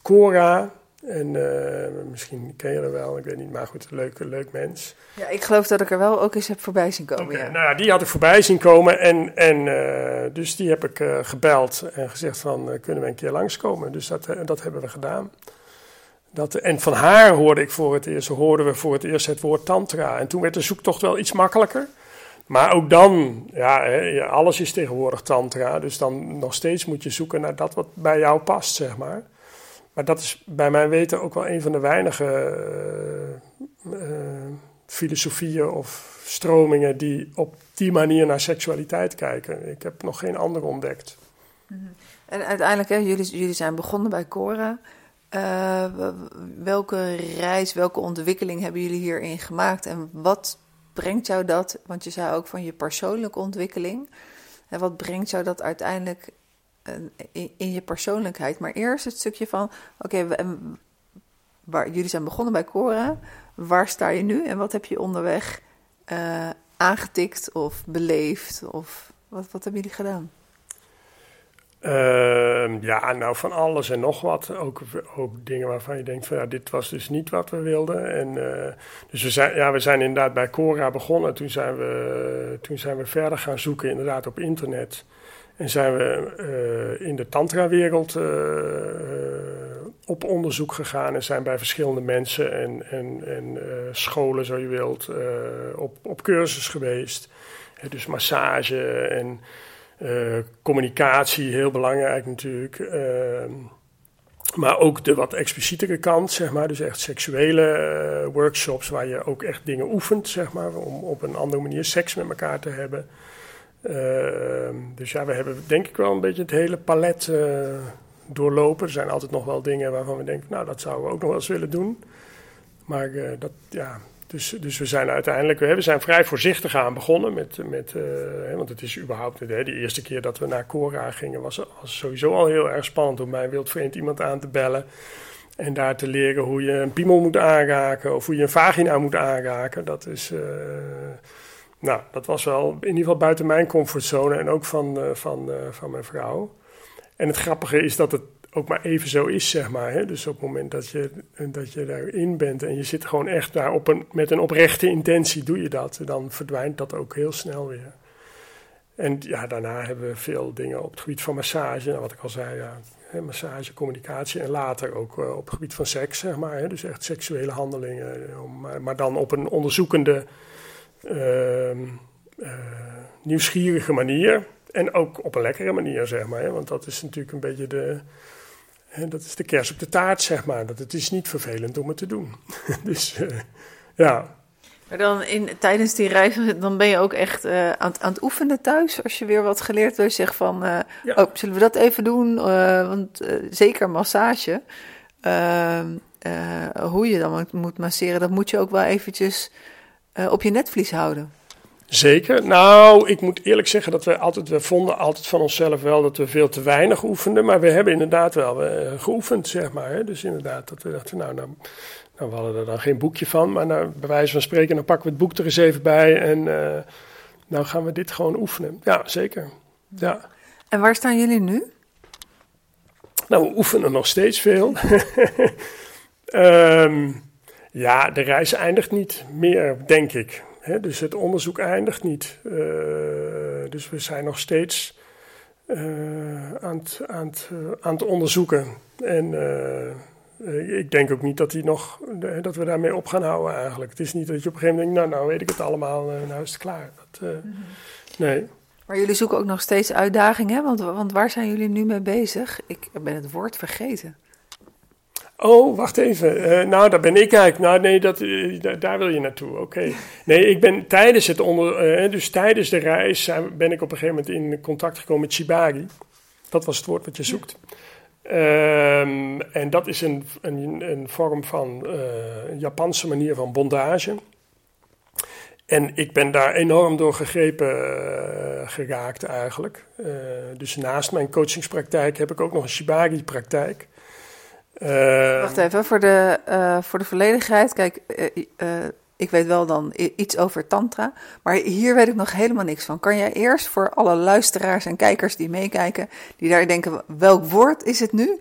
Cora, en uh, misschien ken je er wel, ik weet niet, maar goed, een leuk, leuk mens. Ja, ik geloof dat ik er wel ook eens heb voorbij zien komen. Okay, ja. Nou ja, die had ik voorbij zien komen en, en uh, dus die heb ik uh, gebeld en gezegd van, kunnen we een keer langskomen? Dus dat, dat hebben we gedaan. Dat, en van haar hoorde ik voor het eerst, hoorden we voor het eerst het woord tantra. En toen werd de zoektocht wel iets makkelijker. Maar ook dan, ja, alles is tegenwoordig tantra. Dus dan nog steeds moet je zoeken naar dat wat bij jou past, zeg maar. Maar dat is bij mijn weten ook wel een van de weinige uh, uh, filosofieën of stromingen die op die manier naar seksualiteit kijken. Ik heb nog geen andere ontdekt. Mhm. En uiteindelijk, hè, jullie, jullie zijn begonnen bij Cora. Uh, welke reis, welke ontwikkeling hebben jullie hierin gemaakt? En wat brengt jou dat, want je zei ook van je persoonlijke ontwikkeling. En wat brengt jou dat uiteindelijk in, in, je persoonlijkheid. Maar eerst het stukje van: oké, waar jullie zijn begonnen bij Cora. Waar sta je nu en wat heb je onderweg uh, aangetikt of beleefd? Of wat, wat hebben jullie gedaan? Uh, ja, nou van alles en nog wat. Ook, ook dingen waarvan je denkt van ja, dit was dus niet wat we wilden. En, uh, dus we zijn, ja, we zijn inderdaad bij Cora begonnen. Toen zijn, we, toen zijn we verder gaan zoeken inderdaad op internet. En zijn we uh, in de tantra-wereld uh, op onderzoek gegaan en zijn bij verschillende mensen en, en, en scholen, zo je wilt, op, op cursus geweest. dus massage en communicatie, heel belangrijk natuurlijk. Ehm, maar ook de wat explicietere kant, zeg maar. Dus echt seksuele workshops waar je ook echt dingen oefent, zeg maar. Om op een andere manier seks met elkaar te hebben. Ehm, dus ja, we hebben denk ik wel een beetje het hele palet uh, doorlopen. Er zijn altijd nog wel dingen waarvan we denken, nou dat zouden we ook nog wel eens willen doen. Maar uh, dat, ja, dus, dus we zijn uiteindelijk, we zijn vrij voorzichtig aan begonnen met, met uh, want het is überhaupt, de, eerste keer dat we naar Cora gingen was, sowieso al heel erg spannend om mij wildvreemd iemand aan te bellen. En daar te leren hoe je een piemel moet aanraken of hoe je een vagina moet aanraken. Dat is, nou, dat was wel in ieder geval buiten mijn comfortzone en ook van, uh, van, uh, van mijn vrouw. En het grappige is dat het ook maar even zo is, zeg maar. Hè? Dus op het moment dat je, dat je daarin bent en je zit gewoon echt daar op een, met een oprechte intentie, doe je dat, dan verdwijnt dat ook heel snel weer. En ja, daarna hebben we veel dingen op het gebied van massage, nou, wat ik al zei, massage, communicatie en later ook uh, op het gebied van seks, zeg maar. Hè? Dus echt seksuele handelingen, maar, maar dan op een onderzoekende, nieuwsgierige manier. En ook op een lekkere manier, zeg maar. Hè? Want dat is natuurlijk een beetje de, hè, dat is de kers op de taart, zeg maar. Dat het is niet vervelend om het te doen. dus uh, ja. Maar dan in, tijdens die reis, dan ben je ook echt uh, aan, aan, het oefenen thuis. Als je weer wat geleerd hebt, zeg van, uh, ja. oh, zullen we dat even doen? want zeker massage, ehm, hoe je dan moet masseren, dat moet je ook wel eventjes op je netvlies houden. Zeker. Nou, ik moet eerlijk zeggen dat we altijd, we vonden altijd van onszelf wel dat we veel te weinig oefenden. Maar we hebben inderdaad wel uh, geoefend, zeg maar. Hè. Dus inderdaad, dat we dachten, nou, nou, nou, we hadden er dan geen boekje van. Maar nou, bij wijze van spreken, dan pakken we het boek er eens even bij. En uh, nou gaan we dit gewoon oefenen. Ja, zeker. Ja. En waar staan jullie nu? Nou, we oefenen nog steeds veel. um, ja, de reis eindigt niet meer, denk ik dus het onderzoek eindigt niet. Uh, dus we zijn nog steeds uh, aan, het, aan, het, uh, aan het onderzoeken. En ik denk ook niet dat, die nog, dat we daarmee op gaan houden eigenlijk. Het is niet dat je op een gegeven moment denkt, nou, nou weet ik het allemaal, nou is het klaar. Dat, -hmm. Nee. Maar jullie zoeken ook nog steeds uitdagingen, want, want waar zijn jullie nu mee bezig? Ik ben het woord vergeten. Oh, wacht even. Uh, nou, daar ben ik eigenlijk. Nou, nee, dat, uh, daar wil je naartoe. Oké. Okay. Nee, ik ben tijdens het onder, uh, dus tijdens de reis ben ik op een gegeven moment in contact gekomen met Shibari. Dat was het woord wat je zoekt. Um, en dat is een, een, een vorm van een Japanse manier van bondage. En ik ben daar enorm door gegrepen geraakt eigenlijk. dus naast mijn coachingspraktijk heb ik ook nog een Shibari-praktijk. Uh, Wacht even, voor de, uh, voor de volledigheid. Kijk, uh, ik weet wel dan iets over Tantra, maar hier weet ik nog helemaal niks van. Kan jij eerst voor alle luisteraars en kijkers die meekijken, die daar denken: welk woord is het nu?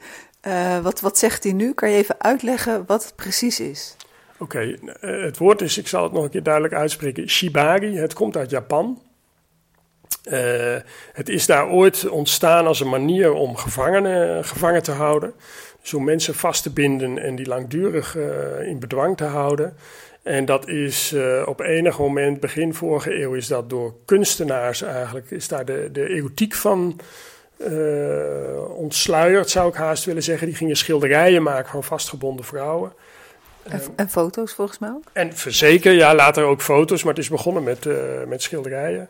wat, wat zegt hij nu? Kan je even uitleggen wat het precies is? Oké, okay, het woord is, ik zal het nog een keer duidelijk uitspreken: Shibari. Het komt uit Japan. het is daar ooit ontstaan als een manier om gevangenen gevangen te houden zo mensen vast te binden en die langdurig uh, in bedwang te houden. En dat is uh, op enig moment, begin vorige eeuw, is dat door kunstenaars eigenlijk, is daar de, de erotiek van uh, ontsluierd, zou ik haast willen zeggen. Die gingen schilderijen maken van vastgebonden vrouwen. En, en foto's volgens mij ook? En zeker, ja, later ook foto's, maar het is begonnen met, met schilderijen.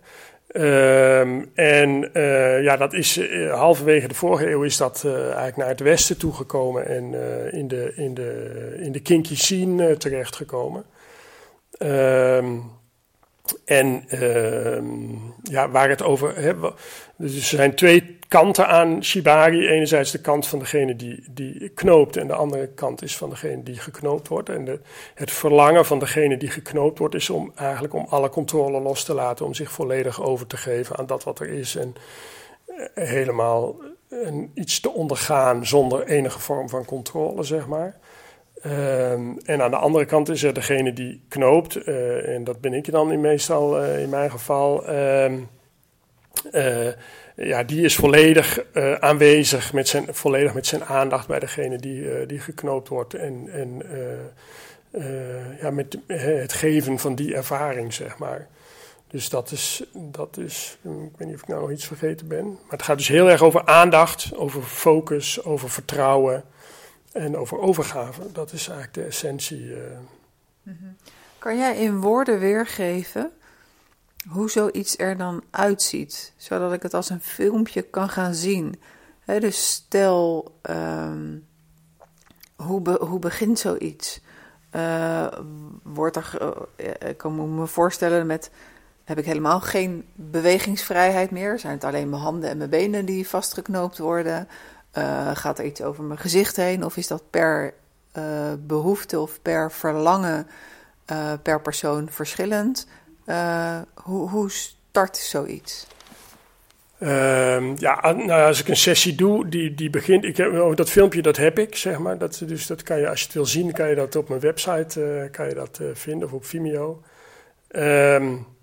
Um, en uh, ja, dat is uh, halverwege de vorige eeuw is dat uh, eigenlijk naar het westen toegekomen en in, de, in, de, in de kinky scene terechtgekomen. Um, en um, ja, waar het over. Hè, dus er zijn twee kanten aan shibari. Enerzijds de kant van degene die, die knoopt, en de andere kant is van degene die geknoopt wordt. En de, het verlangen van degene die geknoopt wordt, is om eigenlijk om alle controle los te laten, om zich volledig over te geven aan dat wat er is. En uh, helemaal iets te ondergaan zonder enige vorm van controle, zeg maar. Um, en aan de andere kant is er degene die knoopt, uh, en dat ben ik dan in meestal uh, in mijn geval. Um, uh, ja, die is volledig aanwezig, met zijn, volledig met zijn aandacht bij degene die, die geknoopt wordt. En, en ja, met het geven van die ervaring, zeg maar. Dus dat is, dat is, ik weet niet of ik nou iets vergeten ben. Maar het gaat dus heel erg over aandacht, over focus, over vertrouwen. En over overgave, dat is eigenlijk de essentie. Uh. Mm-hmm. Kan jij in woorden weergeven hoe zoiets er dan uitziet, zodat ik het als een filmpje kan gaan zien? Dus stel, um, hoe, hoe begint zoiets? Uh, wordt er, uh, ik kan me voorstellen met, heb ik helemaal geen bewegingsvrijheid meer? Zijn het alleen mijn handen en mijn benen die vastgeknoopt worden? Uh, gaat er iets over mijn gezicht heen? Of is dat per uh, behoefte of per verlangen uh, per persoon verschillend? hoe, hoe start zoiets? Ehm, ja, nou, als ik een sessie doe, die, die begint. Ik heb, oh, dat filmpje dat heb ik, zeg maar. Dat, dus dat kan je, als je het wil zien, kan je dat op mijn website kan je dat, vinden of op Vimeo. Um,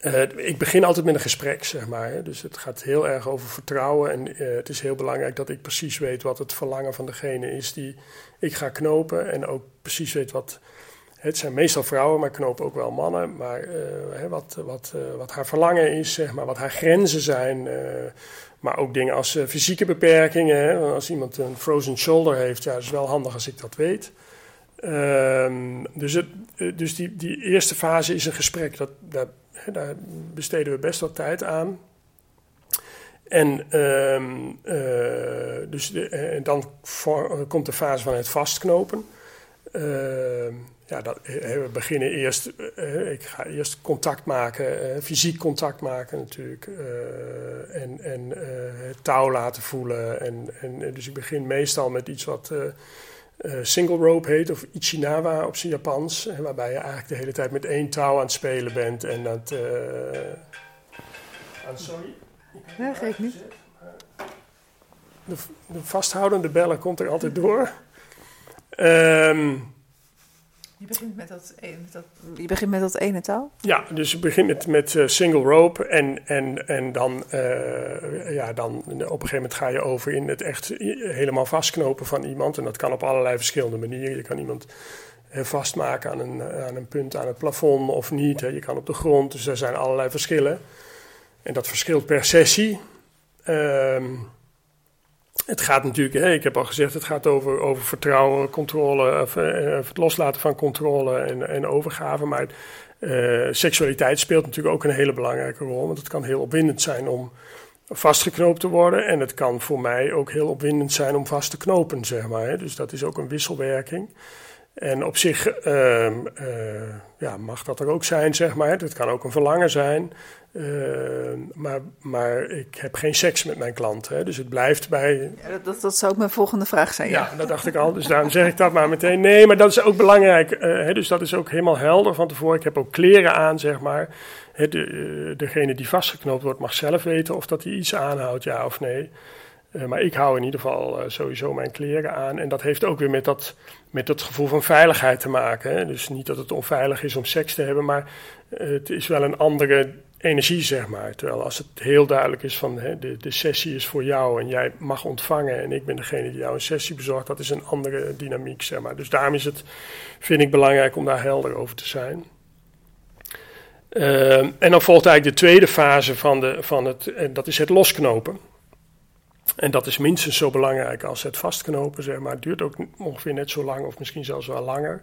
uh, ik begin altijd met een gesprek, zeg maar. Dus het gaat heel erg over vertrouwen. En het is heel belangrijk dat ik precies weet wat het verlangen van degene is die ik ga knopen. En ook precies weet wat het zijn meestal vrouwen, maar knopen ook wel mannen. Maar uh, wat, wat, wat haar verlangen is, zeg maar, wat haar grenzen zijn. Maar ook dingen als fysieke beperkingen. Hè. Als iemand een frozen shoulder heeft, ja, is wel handig als ik dat weet. Ehm, dus het, dus die, die eerste fase is een gesprek. Dat, hè, daar besteden we best wat tijd aan. En um, dus de, dan voor, komt de fase van het vastknopen. Uh, ja, dat, we beginnen eerst, ik ga eerst contact maken, fysiek contact maken natuurlijk. En en het touw laten voelen. En, en, dus ik begin meestal met iets wat single rope heet, of Ichinawa op zijn Japans. waarbij je eigenlijk de hele tijd met één touw aan het spelen bent. En dat. aan, sorry. Ja, geef niet. De, de, vasthoudende bellen komt er altijd door. Um, je begint met dat, e-, met dat, je begint met dat ene touw? Ja, dus je begint met, met uh, single rope en, en, en dan, uh, ja, dan op een gegeven moment ga je over in het echt helemaal vastknopen van iemand. En dat kan op allerlei verschillende manieren. Je kan iemand uh, vastmaken aan een, aan een punt aan het plafond of niet. Hè. Je kan op de grond, dus er zijn allerlei verschillen. En dat verschilt per sessie. Ehm het gaat natuurlijk, ik heb al gezegd, het gaat over, over vertrouwen, controle, of, uh, het loslaten van controle en, en overgave. Maar uh, seksualiteit speelt natuurlijk ook een hele belangrijke rol. Want het kan heel opwindend zijn om vastgeknoopt te worden. En het kan voor mij ook heel opwindend zijn om vast te knopen, zeg maar. Hè. Dus dat is ook een wisselwerking. En op zich uh, ja, mag dat er ook zijn, zeg maar. Het kan ook een verlangen zijn. Uh, maar, maar ik heb geen seks met mijn klanten. Hè, dus het blijft bij. Ja, dat, dat zou ook mijn volgende vraag zijn. Ja, dat dacht ik al. Dus daarom zeg ik dat maar meteen. Nee, maar dat is ook belangrijk. Uh, hè, dus dat is ook helemaal helder van tevoren. Ik heb ook kleren aan, zeg maar. Hè, de, uh, degene die vastgeknoopt wordt, mag zelf weten of dat hij iets aanhoudt, ja of nee. Uh, maar ik hou in ieder geval sowieso mijn kleren aan. En dat heeft ook weer met dat, met dat gevoel van veiligheid te maken. Hè? Dus niet dat het onveilig is om seks te hebben, maar het is wel een andere energie, zeg maar. Terwijl als het heel duidelijk is van hè, de, de sessie is voor jou en jij mag ontvangen en ik ben degene die jou een sessie bezorgt, dat is een andere dynamiek, zeg maar. Dus daarom is het, vind ik belangrijk om daar helder over te zijn. Uh, en dan volgt eigenlijk de tweede fase van, de, van het, en dat is het losknopen. En dat is minstens zo belangrijk als het vastknopen, zeg maar. Het duurt ook ongeveer net zo lang of misschien zelfs wel langer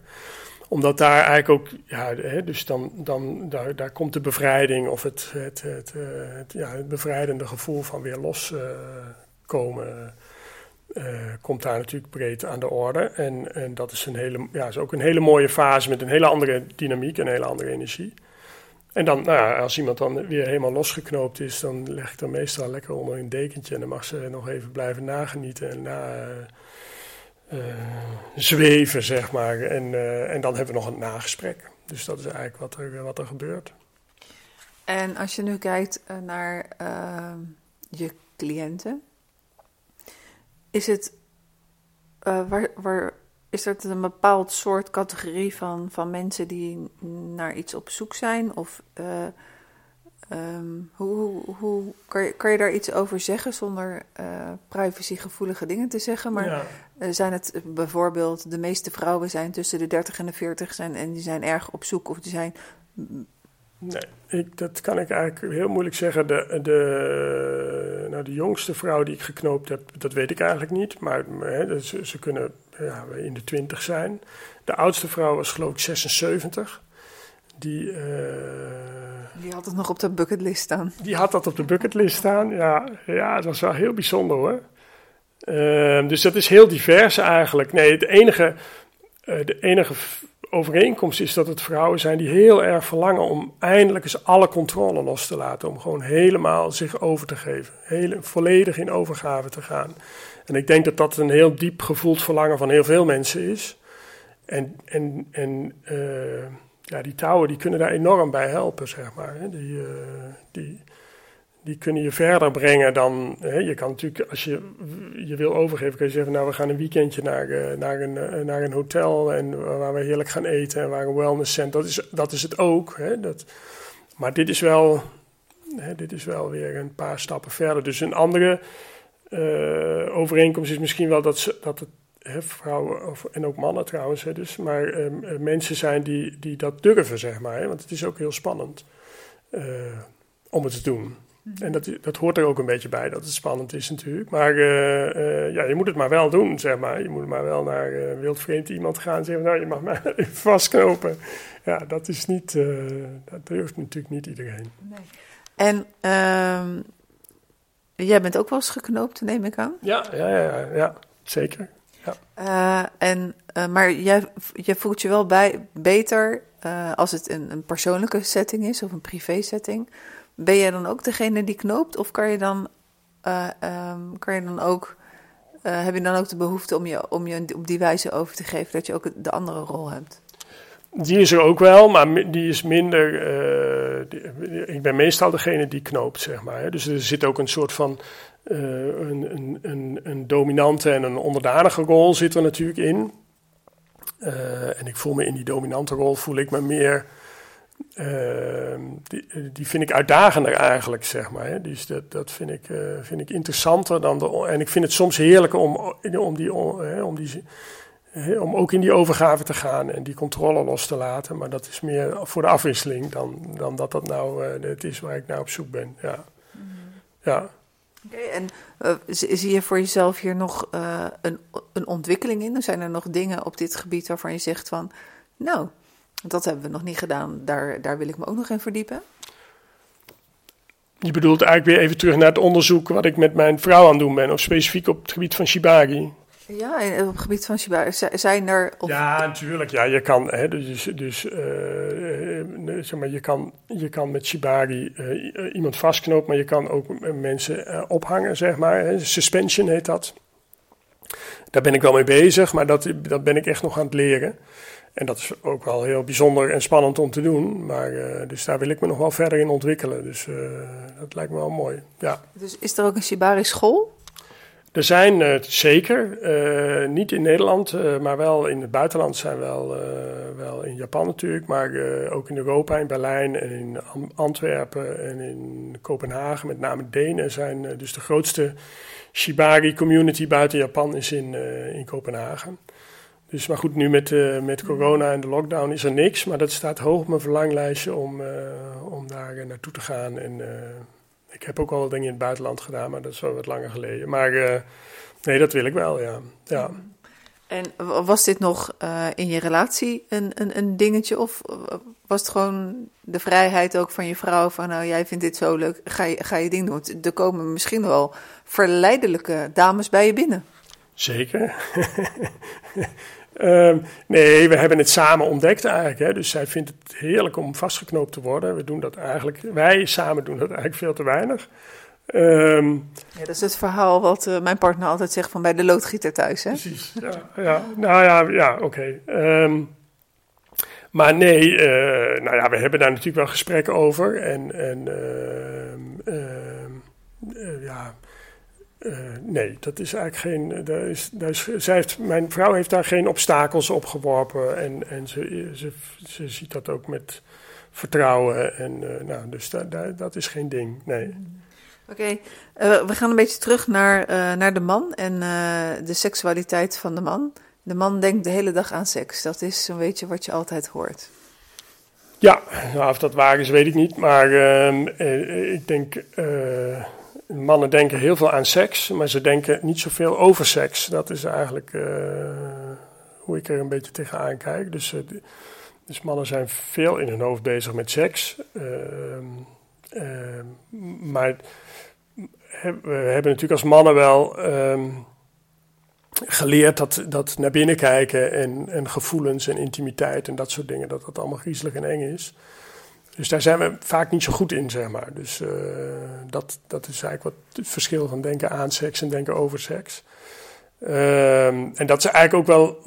omdat daar eigenlijk ook, ja, hè, dus dan, dan daar, daar komt de bevrijding of het, het, het, het ja, het bevrijdende gevoel van weer loskomen. Uh, uh, komt daar natuurlijk breed aan de orde. En, en dat is, een hele, ja, is ook een hele mooie fase met een hele andere dynamiek en een hele andere energie. En dan, nou ja, als iemand dan weer helemaal losgeknoopt is, dan leg ik dan meestal lekker onder een dekentje en dan mag ze nog even blijven nagenieten en na, zweven, zeg maar. En, uh, en dan hebben we nog een nagesprek. Dus dat is eigenlijk wat er, wat er gebeurt. En als je nu kijkt uh, naar je cliënten, is het waar, waar is er een bepaald soort categorie van, van mensen die naar iets op zoek zijn? Of um, hoe, hoe, kan, je, kan je daar iets over zeggen zonder uh, privacygevoelige dingen te zeggen? Maar ja. uh, zijn het bijvoorbeeld, de meeste vrouwen zijn tussen de 30 en de 40 zijn, en die zijn erg op zoek of die zijn. Nee, ik, dat kan ik eigenlijk heel moeilijk zeggen. De, de, nou, de jongste vrouw die ik geknoopt heb, dat weet ik eigenlijk niet. Maar hè, ze, ze kunnen ja, in de twintig zijn. De oudste vrouw was geloof ik 76. Die, uh, die had het nog op de bucketlist staan. Die had dat op de bucketlist staan, ja. Ja, dat was wel heel bijzonder hoor. Uh, dus dat is heel divers eigenlijk. Nee, het enige, uh, de enige overeenkomst is dat het vrouwen zijn die heel erg verlangen om eindelijk eens alle controle los te laten. Om gewoon helemaal zich over te geven. Hele, volledig in overgave te gaan. En ik denk dat dat een heel diep gevoeld verlangen van heel veel mensen is. En, en, en uh, ja, die touwen die kunnen daar enorm bij helpen, zeg maar. Die, uh, die, die kunnen je verder brengen dan. Hè, je kan natuurlijk, als je je wil overgeven, kun je zeggen: Nou, we gaan een weekendje naar, uh, naar, een, uh, naar een hotel en waar we heerlijk gaan eten en waar een wellness center. Dat is, dat is het ook. Hè, dat, maar dit is wel. Hè, dit is wel weer een paar stappen verder. Dus een andere overeenkomst is misschien wel dat, ze, dat het vrouwen of, en ook mannen trouwens, hè, dus, maar mensen zijn die, die dat durven, zeg maar. Hè, want het is ook heel spannend om het te doen. Mhm. En dat, dat hoort er ook een beetje bij, dat het spannend is natuurlijk. Maar uh, uh, ja, je moet het maar wel doen, zeg maar. Je moet maar wel naar uh, wildvreemd iemand gaan en zeggen... nou, je mag mij even vastknopen. Ja, dat is niet... dat durft natuurlijk niet iedereen. Nee. En ehm, jij bent ook wel eens geknoopt, neem ik aan? Ja, ja, ja, ja zeker. Ja. en, maar jij, voelt je wel bij, beter als het een, een persoonlijke setting is of een privé setting... Ben jij dan ook degene die knoopt? Of kan je dan, um, kan je dan ook, heb je dan ook de behoefte om je, om je op die wijze over te geven dat je ook de andere rol hebt? Die is er ook wel, maar die is minder. Ik ben meestal degene die knoopt, zeg maar. Hè. Dus er zit ook een soort van. Een, een, een, een, dominante en een onderdanige rol zit er natuurlijk in. en ik voel me in die dominante rol, voel ik me meer Ehm, die, die, vind ik uitdagender eigenlijk, zeg maar. Hè. Dus dat, dat vind, ik, vind ik interessanter dan de. En ik vind het soms heerlijk om, om, die, om, die, om ook in die overgave te gaan en die controle los te laten. Maar dat is meer voor de afwisseling dan, dan dat dat nou het is waar ik naar op zoek ben. Ja. Mm. ja. En uh, zie je voor jezelf hier nog een, een ontwikkeling in? Zijn er nog dingen op dit gebied waarvan je zegt van, nou, dat hebben we nog niet gedaan. Daar, daar wil ik me ook nog in verdiepen. Je bedoelt eigenlijk weer even terug naar het onderzoek wat ik met mijn vrouw aan het doen ben, of specifiek op het gebied van Shibari. Ja, op het gebied van Shibari. Zijn er. Ja, natuurlijk. Ja, je kan, hè, dus, dus uh, zeg maar, je kan, je kan met Shibari uh, iemand vastknopen, maar je kan ook mensen ophangen, zeg maar. Hè. Suspension heet dat. Daar ben ik wel mee bezig, maar dat, dat ben ik echt nog aan het leren. En dat is ook wel heel bijzonder en spannend om te doen. Maar, uh, dus daar wil ik me nog wel verder in ontwikkelen. Dus uh, dat lijkt me wel mooi. Ja. Dus is er ook een Shibari school? Er zijn uh, zeker, niet in Nederland, maar wel in het buitenland zijn wel, wel in Japan natuurlijk, maar ook in Europa, in Berlijn en in Antwerpen en in Kopenhagen, met name Denen zijn dus de grootste Shibari community buiten Japan is in, in Kopenhagen. Dus maar goed, nu met, met corona en de lockdown is er niks. Maar dat staat hoog op mijn verlanglijstje om, om daar naartoe te gaan. En ik heb ook al wat dingen in het buitenland gedaan, maar dat is wel wat langer geleden. Maar nee, dat wil ik wel, ja. ja. En was dit nog in je relatie een, een, een dingetje? Of was het gewoon de vrijheid ook van je vrouw van nou jij vindt dit zo leuk, ga je, ga je ding doen? Er komen misschien wel verleidelijke dames bij je binnen. Zeker. Um, nee, we hebben het samen ontdekt eigenlijk. Hè. Dus zij vindt het heerlijk om vastgeknoopt te worden. We doen dat eigenlijk, wij samen doen dat eigenlijk veel te weinig. Um, ja, dat is het verhaal wat uh, mijn partner altijd zegt van bij de loodgieter thuis. Hè? Precies, ja. ja. Nou ja, ja oké. Okay. Um, maar nee, uh, nou ja, we hebben daar natuurlijk wel gesprekken over. En, en uh, ja uh, nee, dat is eigenlijk geen. Eh, daar is, daar is, zij heeft, mijn vrouw heeft daar geen obstakels op geworpen. En, en ze, ze, ze ziet dat ook met vertrouwen. En uh, nou, dus da, da, dat is geen ding. Nee. Oké, okay. uh, we gaan een beetje terug naar, naar de man en de seksualiteit van de man. De man denkt de hele dag aan seks. Dat is zo'n beetje wat je altijd hoort. Ja, nou, of dat waar is, weet ik niet. Maar ehm, ik denk mannen denken heel veel aan seks, maar ze denken niet zoveel over seks. Dat is eigenlijk uh, hoe ik er een beetje tegenaan kijk. Dus, uh, dus mannen zijn veel in hun hoofd bezig met seks. Uh, maar we hebben natuurlijk als mannen wel ehm, geleerd dat, dat naar binnen kijken en, en gevoelens en intimiteit en dat soort dingen, dat dat allemaal griezelig en eng is. Dus daar zijn we vaak niet zo goed in, zeg maar. Dus uh, dat, dat is eigenlijk wat het verschil van denken aan seks en denken over seks. Ehm, en dat is eigenlijk ook wel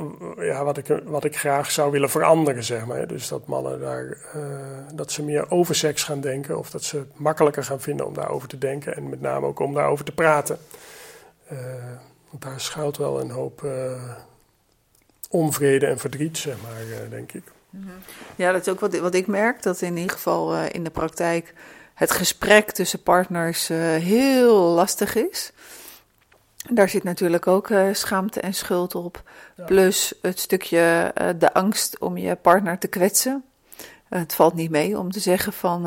ja, wat, ik, wat ik graag zou willen veranderen, zeg maar. Dus dat mannen daar, uh, dat ze meer over seks gaan denken. Of dat ze het makkelijker gaan vinden om daarover te denken. En met name ook om daarover te praten. Uh, want daar schuilt wel een hoop onvrede en verdriet, zeg maar, denk ik. Mhm. Ja, dat is ook wat, wat ik merk. Dat in ieder geval in de praktijk het gesprek tussen partners heel lastig is. Daar zit natuurlijk ook uh, schaamte en schuld op. Plus het stukje de angst om je partner te kwetsen. Het valt niet mee om te zeggen van,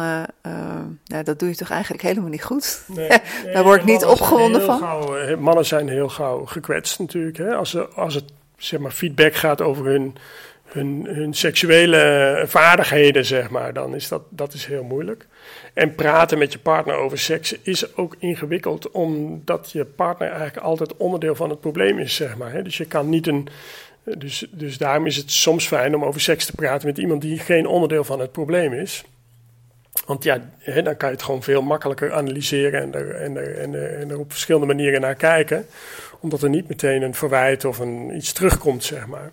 nou, dat doe je toch eigenlijk helemaal niet goed. Nee, nee, Daar word ik niet opgewonden van. Gauw, mannen zijn heel gauw gekwetst natuurlijk. Hè? Als, ze, als het zeg maar, feedback gaat over hun, hun, seksuele vaardigheden, zeg maar, dan is dat, dat is heel moeilijk. En praten met je partner over seks is ook ingewikkeld, omdat je partner eigenlijk altijd onderdeel van het probleem is, zeg maar. Dus je kan niet een. Dus, dus daarom is het soms fijn om over seks te praten met iemand die geen onderdeel van het probleem is. Want ja, dan kan je het gewoon veel makkelijker analyseren en er, en, en, en er op verschillende manieren naar kijken. Omdat er niet meteen een verwijt of een, iets terugkomt, zeg maar.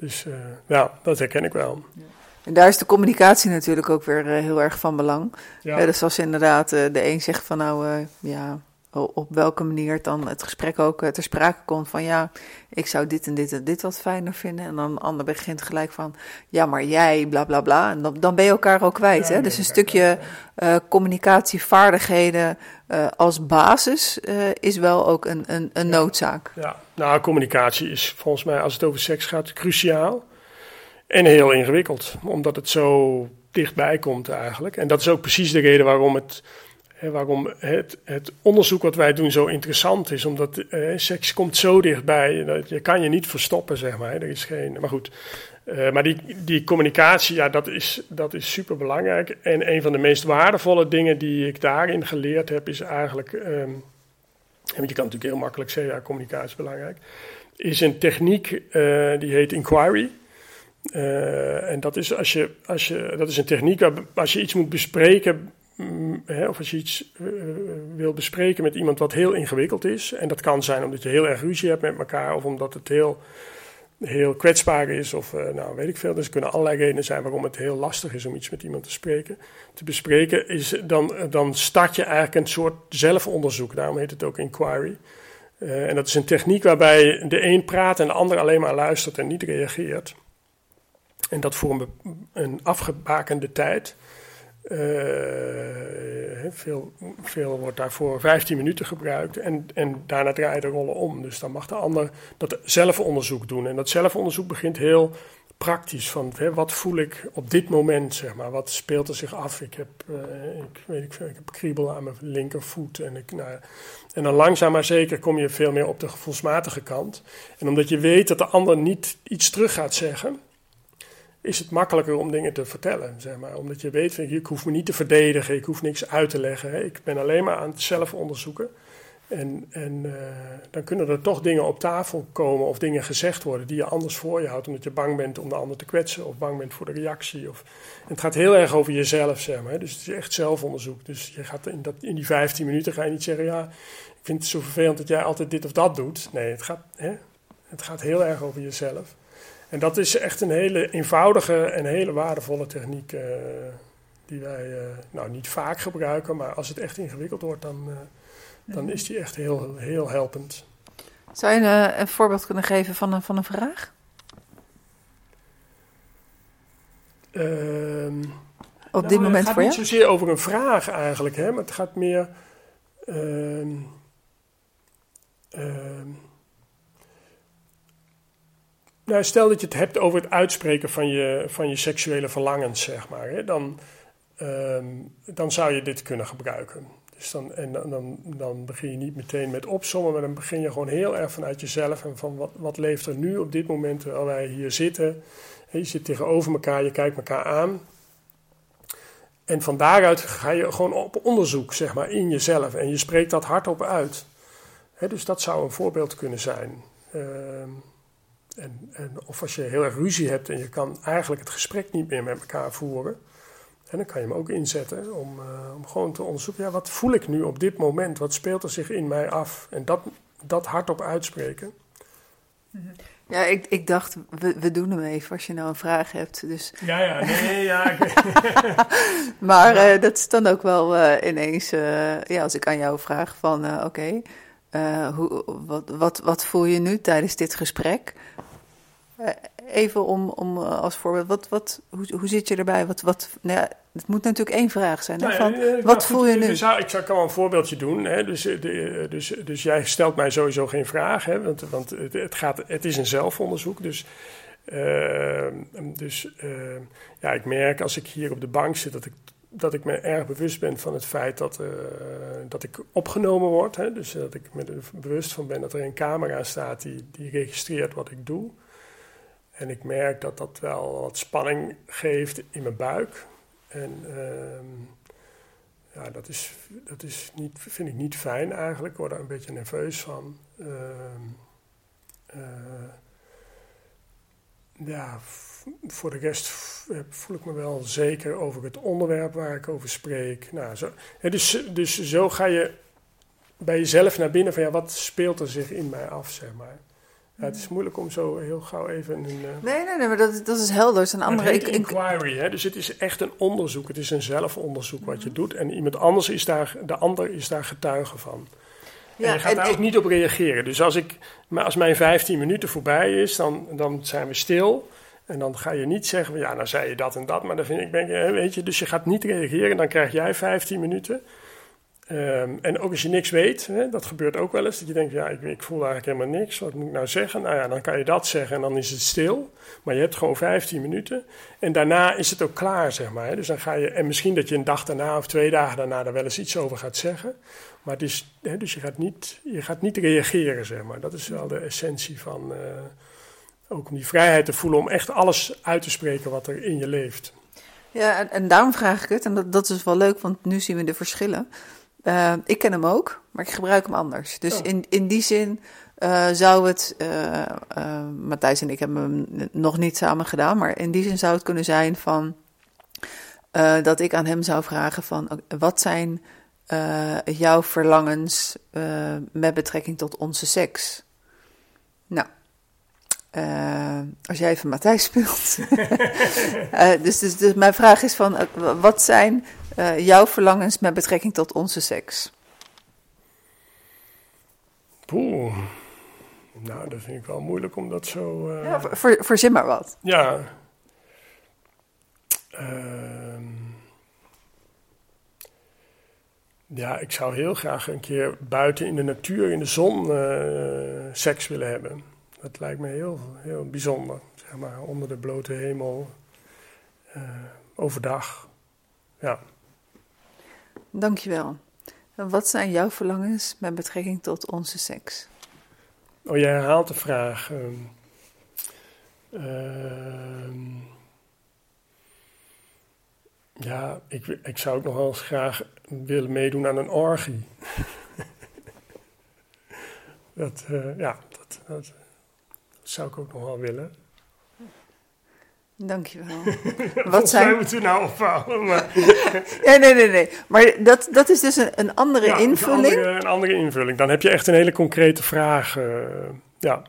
Dus uh, ja, dat herken ik wel. Ja. En daar is de communicatie natuurlijk ook weer uh, heel erg van belang. Ja. Uh, dus als inderdaad uh, de een zegt van nou ja, op welke manier het dan het gesprek ook ter sprake komt van ja, ik zou dit en dit en dit wat fijner vinden. En dan de ander begint gelijk van ja, maar jij, bla bla bla. En dan, dan ben je elkaar ook kwijt. Ja, hè? Dus een stukje communicatievaardigheden als basis is wel ook een, een, een noodzaak. Ja, nou, communicatie is volgens mij als het over seks gaat cruciaal. En heel ingewikkeld, omdat het zo dichtbij komt eigenlijk. En dat is ook precies de reden waarom het, waarom het, het onderzoek wat wij doen zo interessant is. Omdat eh, seks komt zo dichtbij, dat je kan je niet verstoppen, zeg maar. Er is geen, maar goed, uh, maar die, die communicatie, ja, dat is, dat is super belangrijk. En een van de meest waardevolle dingen die ik daarin geleerd heb, is eigenlijk. Um, je kan natuurlijk heel makkelijk zeggen, ja, communicatie is belangrijk. Is een techniek uh, die heet inquiry. Uh, en dat is, als je, als je, dat is een techniek als je iets moet bespreken, mm, of als je iets uh, wil bespreken met iemand wat heel ingewikkeld is. En dat kan zijn omdat je heel erg ruzie hebt met elkaar, of omdat het heel, heel kwetsbaar is, of uh, nou weet ik veel. Dus er kunnen allerlei redenen zijn waarom het heel lastig is om iets met iemand te spreken. Te bespreken is dan, dan start je eigenlijk een soort zelfonderzoek. Daarom heet het ook inquiry. en dat is een techniek waarbij de een praat en de ander alleen maar luistert en niet reageert. En dat voor een afgebakende tijd. Uh, veel, veel wordt daarvoor 15 minuten gebruikt en, en daarna draai de rollen om. Dus dan mag de ander dat zelfonderzoek doen. En dat zelfonderzoek begint heel praktisch. Van hè, wat voel ik op dit moment, zeg maar. Wat speelt er zich af? Ik heb, uh, ik, weet ik, ik heb kriebel aan mijn linkervoet. En, ik, nou, en dan langzaam maar zeker kom je veel meer op de gevoelsmatige kant. En omdat je weet dat de ander niet iets terug gaat zeggen is het makkelijker om dingen te vertellen. Zeg maar. Omdat je weet, ik hoef me niet te verdedigen, ik hoef niks uit te leggen. Ik ben alleen maar aan het zelf onderzoeken. En, en uh, dan kunnen er toch dingen op tafel komen of dingen gezegd worden die je anders voor je houdt. Omdat je bang bent om de ander te kwetsen of bang bent voor de reactie. Of, het gaat heel erg over jezelf, zeg maar. Dus het is echt zelfonderzoek. Dus je gaat in, dat, in die 15 minuten ga je niet zeggen, ja, ik vind het zo vervelend dat jij altijd dit of dat doet. Nee, het gaat, hè, het gaat heel erg over jezelf. En dat is echt een hele eenvoudige en hele waardevolle techniek uh, die wij uh, nou, niet vaak gebruiken, maar als het echt ingewikkeld wordt, dan, uh, dan is die echt heel, heel helpend. Zou je een, een voorbeeld kunnen geven van een, van een vraag? Ehm, Op dit nou, moment voor je? Het gaat niet zozeer over een vraag eigenlijk, hè, maar het gaat meer. Uh, Nou, stel dat je het hebt over het uitspreken van je, van je seksuele verlangens, zeg maar. Hè, dan, um, dan zou je dit kunnen gebruiken. Dus dan, en dan, dan begin je niet meteen met opzommen, maar dan begin je gewoon heel erg vanuit jezelf en van wat, wat leeft er nu op dit moment terwijl wij hier zitten. Je zit tegenover elkaar, je kijkt elkaar aan. En van daaruit ga je gewoon op onderzoek, zeg maar, in jezelf. En je spreekt dat hardop uit. dus dat zou een voorbeeld kunnen zijn. En, en, of als je heel erg ruzie hebt en je kan eigenlijk het gesprek niet meer met elkaar voeren. En dan kan je hem ook inzetten om, uh, om gewoon te onderzoeken, ja, wat voel ik nu op dit moment? Wat speelt er zich in mij af? En dat, dat hardop uitspreken. Ja, ik, ik dacht, we, we doen hem even als je nou een vraag hebt. Dus. Ja, ja, nee, ja. Ik... maar uh, dat is dan ook wel uh, ineens, uh, ja, als ik aan jou vraag van, oké, okay, wat, wat, wat voel je nu tijdens dit gesprek? Even om, om als voorbeeld, wat, wat, hoe, hoe zit je erbij? Wat, wat, nou ja, het moet natuurlijk één vraag zijn. Nou, van, wat nou, voel je nu? Dus, ik zou wel een voorbeeldje doen. Hè? Dus, de, dus, dus jij stelt mij sowieso geen vraag, hè? want, want het, het, gaat, het is een zelfonderzoek. Dus, uh, dus uh, ja, ik merk als ik hier op de bank zit dat ik, dat ik me erg bewust ben van het feit dat, uh, dat ik opgenomen word. Hè? Dus dat ik me er bewust van ben dat er een camera staat die, die registreert wat ik doe. En ik merk dat dat wel wat spanning geeft in mijn buik. En uh, ja, dat, is, dat is niet, vind ik niet fijn eigenlijk. Ik word daar een beetje nerveus van. Uh, uh, ja, voor de rest voel ik me wel zeker over het onderwerp waar ik over spreek. Nou, zo, dus, dus zo ga je bij jezelf naar binnen van ja, wat speelt er zich in mij af, zeg maar. Ja, het is moeilijk om zo heel gauw even een... Uh... Nee, nee, nee, maar dat, dat is helder. Het is een andere... Het inquiry, hè? dus het is echt een onderzoek. Het is een zelfonderzoek wat je doet. En iemand anders is daar, de ander is daar getuige van. Ja, en je gaat daar ook niet op reageren. Dus als, ik, maar als mijn 15 minuten voorbij is, dan, dan zijn we stil. En dan ga je niet zeggen, ja, nou zei je dat en dat. Maar dan vind ik, ben, weet je, dus je gaat niet reageren. Dan krijg jij 15 minuten. Um, en ook als je niks weet, hè, dat gebeurt ook wel eens, dat je denkt, ja, ik, ik, voel eigenlijk helemaal niks, wat moet ik nou zeggen? Nou ja, dan kan je dat zeggen en dan is het stil, maar je hebt gewoon 15 minuten en daarna is het ook klaar, zeg maar. Dus dan ga je, en misschien dat je een dag daarna of twee dagen daarna er wel eens iets over gaat zeggen, maar het is, hè, dus je gaat, niet, je gaat niet reageren, zeg maar. Dat is wel de essentie van, uh, ook om die vrijheid te voelen om echt alles uit te spreken wat er in je leeft. Ja, en, en daarom vraag ik het, en dat, dat is wel leuk, want nu zien we de verschillen. Uh, ik ken hem ook, maar ik gebruik hem anders. Dus oh. in, in die zin uh, zou het, uh, Matthijs en ik hebben hem nog niet samen gedaan, maar in die zin zou het kunnen zijn van dat ik aan hem zou vragen van wat zijn jouw verlangens met betrekking tot onze seks? Nou, als jij even Matthijs speelt. dus, dus, dus, mijn vraag is van, wat zijn uh, jouw verlangens met betrekking tot onze seks? Poeh. Nou, dat vind ik wel moeilijk om dat zo. Uh... Ja, voor, voorzin maar wat. Ja. Uh, ja, ik zou heel graag een keer buiten in de natuur, in de zon, uh, seks willen hebben. Dat lijkt me heel, heel bijzonder. Zeg maar, onder de blote hemel, overdag. Ja. Dankjewel. Wat zijn jouw verlangens met betrekking tot onze seks? Oh, jij herhaalt de vraag. Uh, uh, ja, ik, ik zou ook nog wel eens graag willen meedoen aan een orgie. dat, uh, ja, dat, dat, zou ik ook nog wel willen. Dankjewel. Wat zijn we toen nou ophouden? Maar... ja, nee, nee, nee. Maar dat, dat is dus een, een andere invulling. Een andere, een andere, invulling. Dan heb je echt een hele concrete vraag. Uh, ja.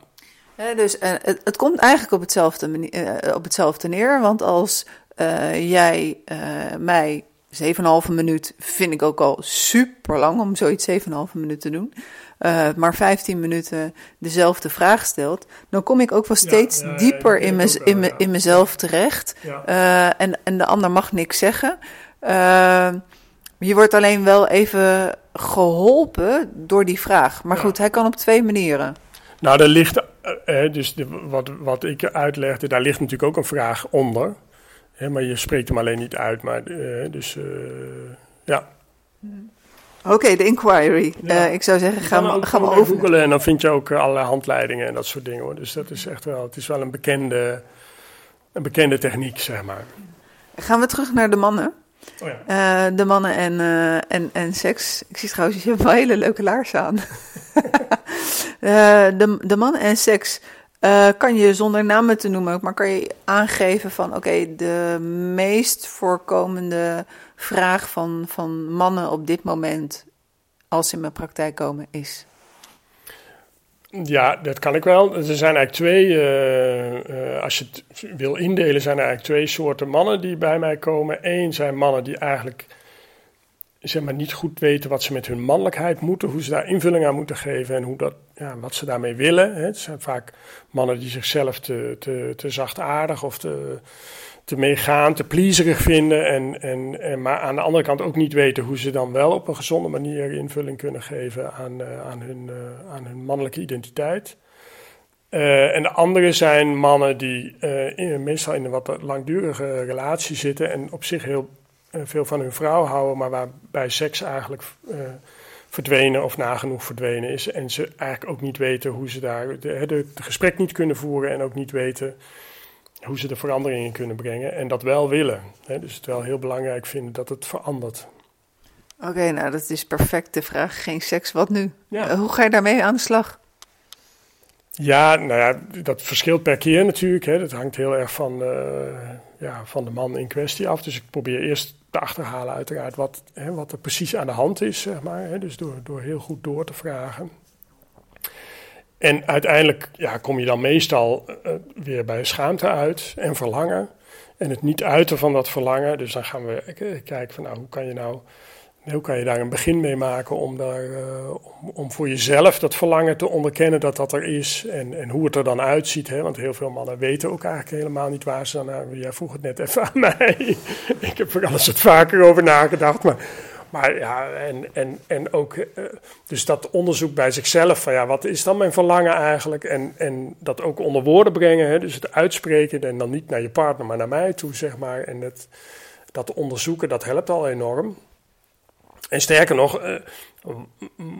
dus uh, het, het, komt eigenlijk op hetzelfde, uh, op hetzelfde neer. Want als jij mij 7,5 minuut vind ik ook al super lang om zoiets 7,5 minuut te doen uh, maar 15 minuten dezelfde vraag stelt, dan kom ik ook wel steeds dieper in, in, me, in mezelf terecht. Uh, en, en de ander mag niks zeggen. Uh, je wordt alleen wel even geholpen door die vraag. Maar goed, hij kan op twee manieren. Nou, daar ligt, dus de, wat, wat ik uitlegde, daar ligt natuurlijk ook een vraag onder. Hè, maar je spreekt hem alleen niet uit. Maar, dus ja. Hmm. Oké, de inquiry. Uh, ik zou zeggen, ga, maar, ga maar over. googelen en dan vind je ook uh, allerlei handleidingen en dat soort dingen. Hoor. Dus dat is echt wel, het is wel een bekende, een bekende techniek, zeg maar. Gaan we terug naar de mannen? Oh ja. uh, de mannen en, en, en seks. Ik zie trouwens, je hebt wel hele leuke laarzen aan. de, de mannen en seks. kan je zonder namen te noemen, maar kan je aangeven van oké, okay, de meest voorkomende vraag van, van mannen op dit moment, als ze in mijn praktijk komen, is? Ja, dat kan ik wel. Er zijn eigenlijk twee, uh, uh, als je het wil indelen, zijn er eigenlijk twee soorten mannen die bij mij komen. Eén zijn mannen die eigenlijk zeg maar, niet goed weten wat ze met hun mannelijkheid moeten, hoe ze daar invulling aan moeten geven en hoe dat, ja, wat ze daarmee willen. Hè. Het zijn vaak mannen die zichzelf te, te, te zachtaardig of te, te meegaan, te pleaserig vinden. En, en, en, maar aan de andere kant ook niet weten hoe ze dan wel op een gezonde manier invulling kunnen geven aan, uh, aan, hun, uh, aan hun mannelijke identiteit. Uh, en de andere zijn mannen die in, meestal in een wat langdurige relatie zitten en op zich heel veel van hun vrouw houden, maar waarbij seks eigenlijk verdwenen of nagenoeg verdwenen is. En ze eigenlijk ook niet weten hoe ze daar de gesprek niet kunnen voeren en ook niet weten hoe ze de veranderingen kunnen brengen en dat wel willen. Hè? Dus het wel heel belangrijk vinden dat het verandert. Oké, nou dat is perfect de vraag. Geen seks, wat nu? Ja. Uh, hoe ga je daarmee aan de slag? Ja, nou ja, dat verschilt per keer natuurlijk. Hè. Dat hangt heel erg van, uh, ja, van de man in kwestie af. Dus ik probeer eerst te achterhalen uiteraard wat, hè, wat er precies aan de hand is, zeg maar. Hè. Dus door, door heel goed door te vragen. En uiteindelijk ja, kom je dan meestal uh, weer bij schaamte uit en verlangen. En het niet uiten van dat verlangen. Dus dan gaan we kijken van nou, hoe kan je nou hoe kan je daar een begin mee maken om, daar, uh, om, om, voor jezelf dat verlangen te onderkennen dat dat er is en, en hoe het er dan uitziet. Hè? Want heel veel mannen weten ook eigenlijk helemaal niet waar ze dan naar. Jij vroeg het net even aan mij. Ik heb er alles wat vaker over nagedacht. Maar maar ja, en, en, en ook uh, dus dat onderzoek bij zichzelf van ja, wat is dan mijn verlangen eigenlijk? En, en dat ook onder woorden brengen, hè, dus het uitspreken en dan niet naar je partner, maar naar mij toe, zeg maar. En het, dat onderzoeken, dat helpt al enorm. En sterker nog, uh,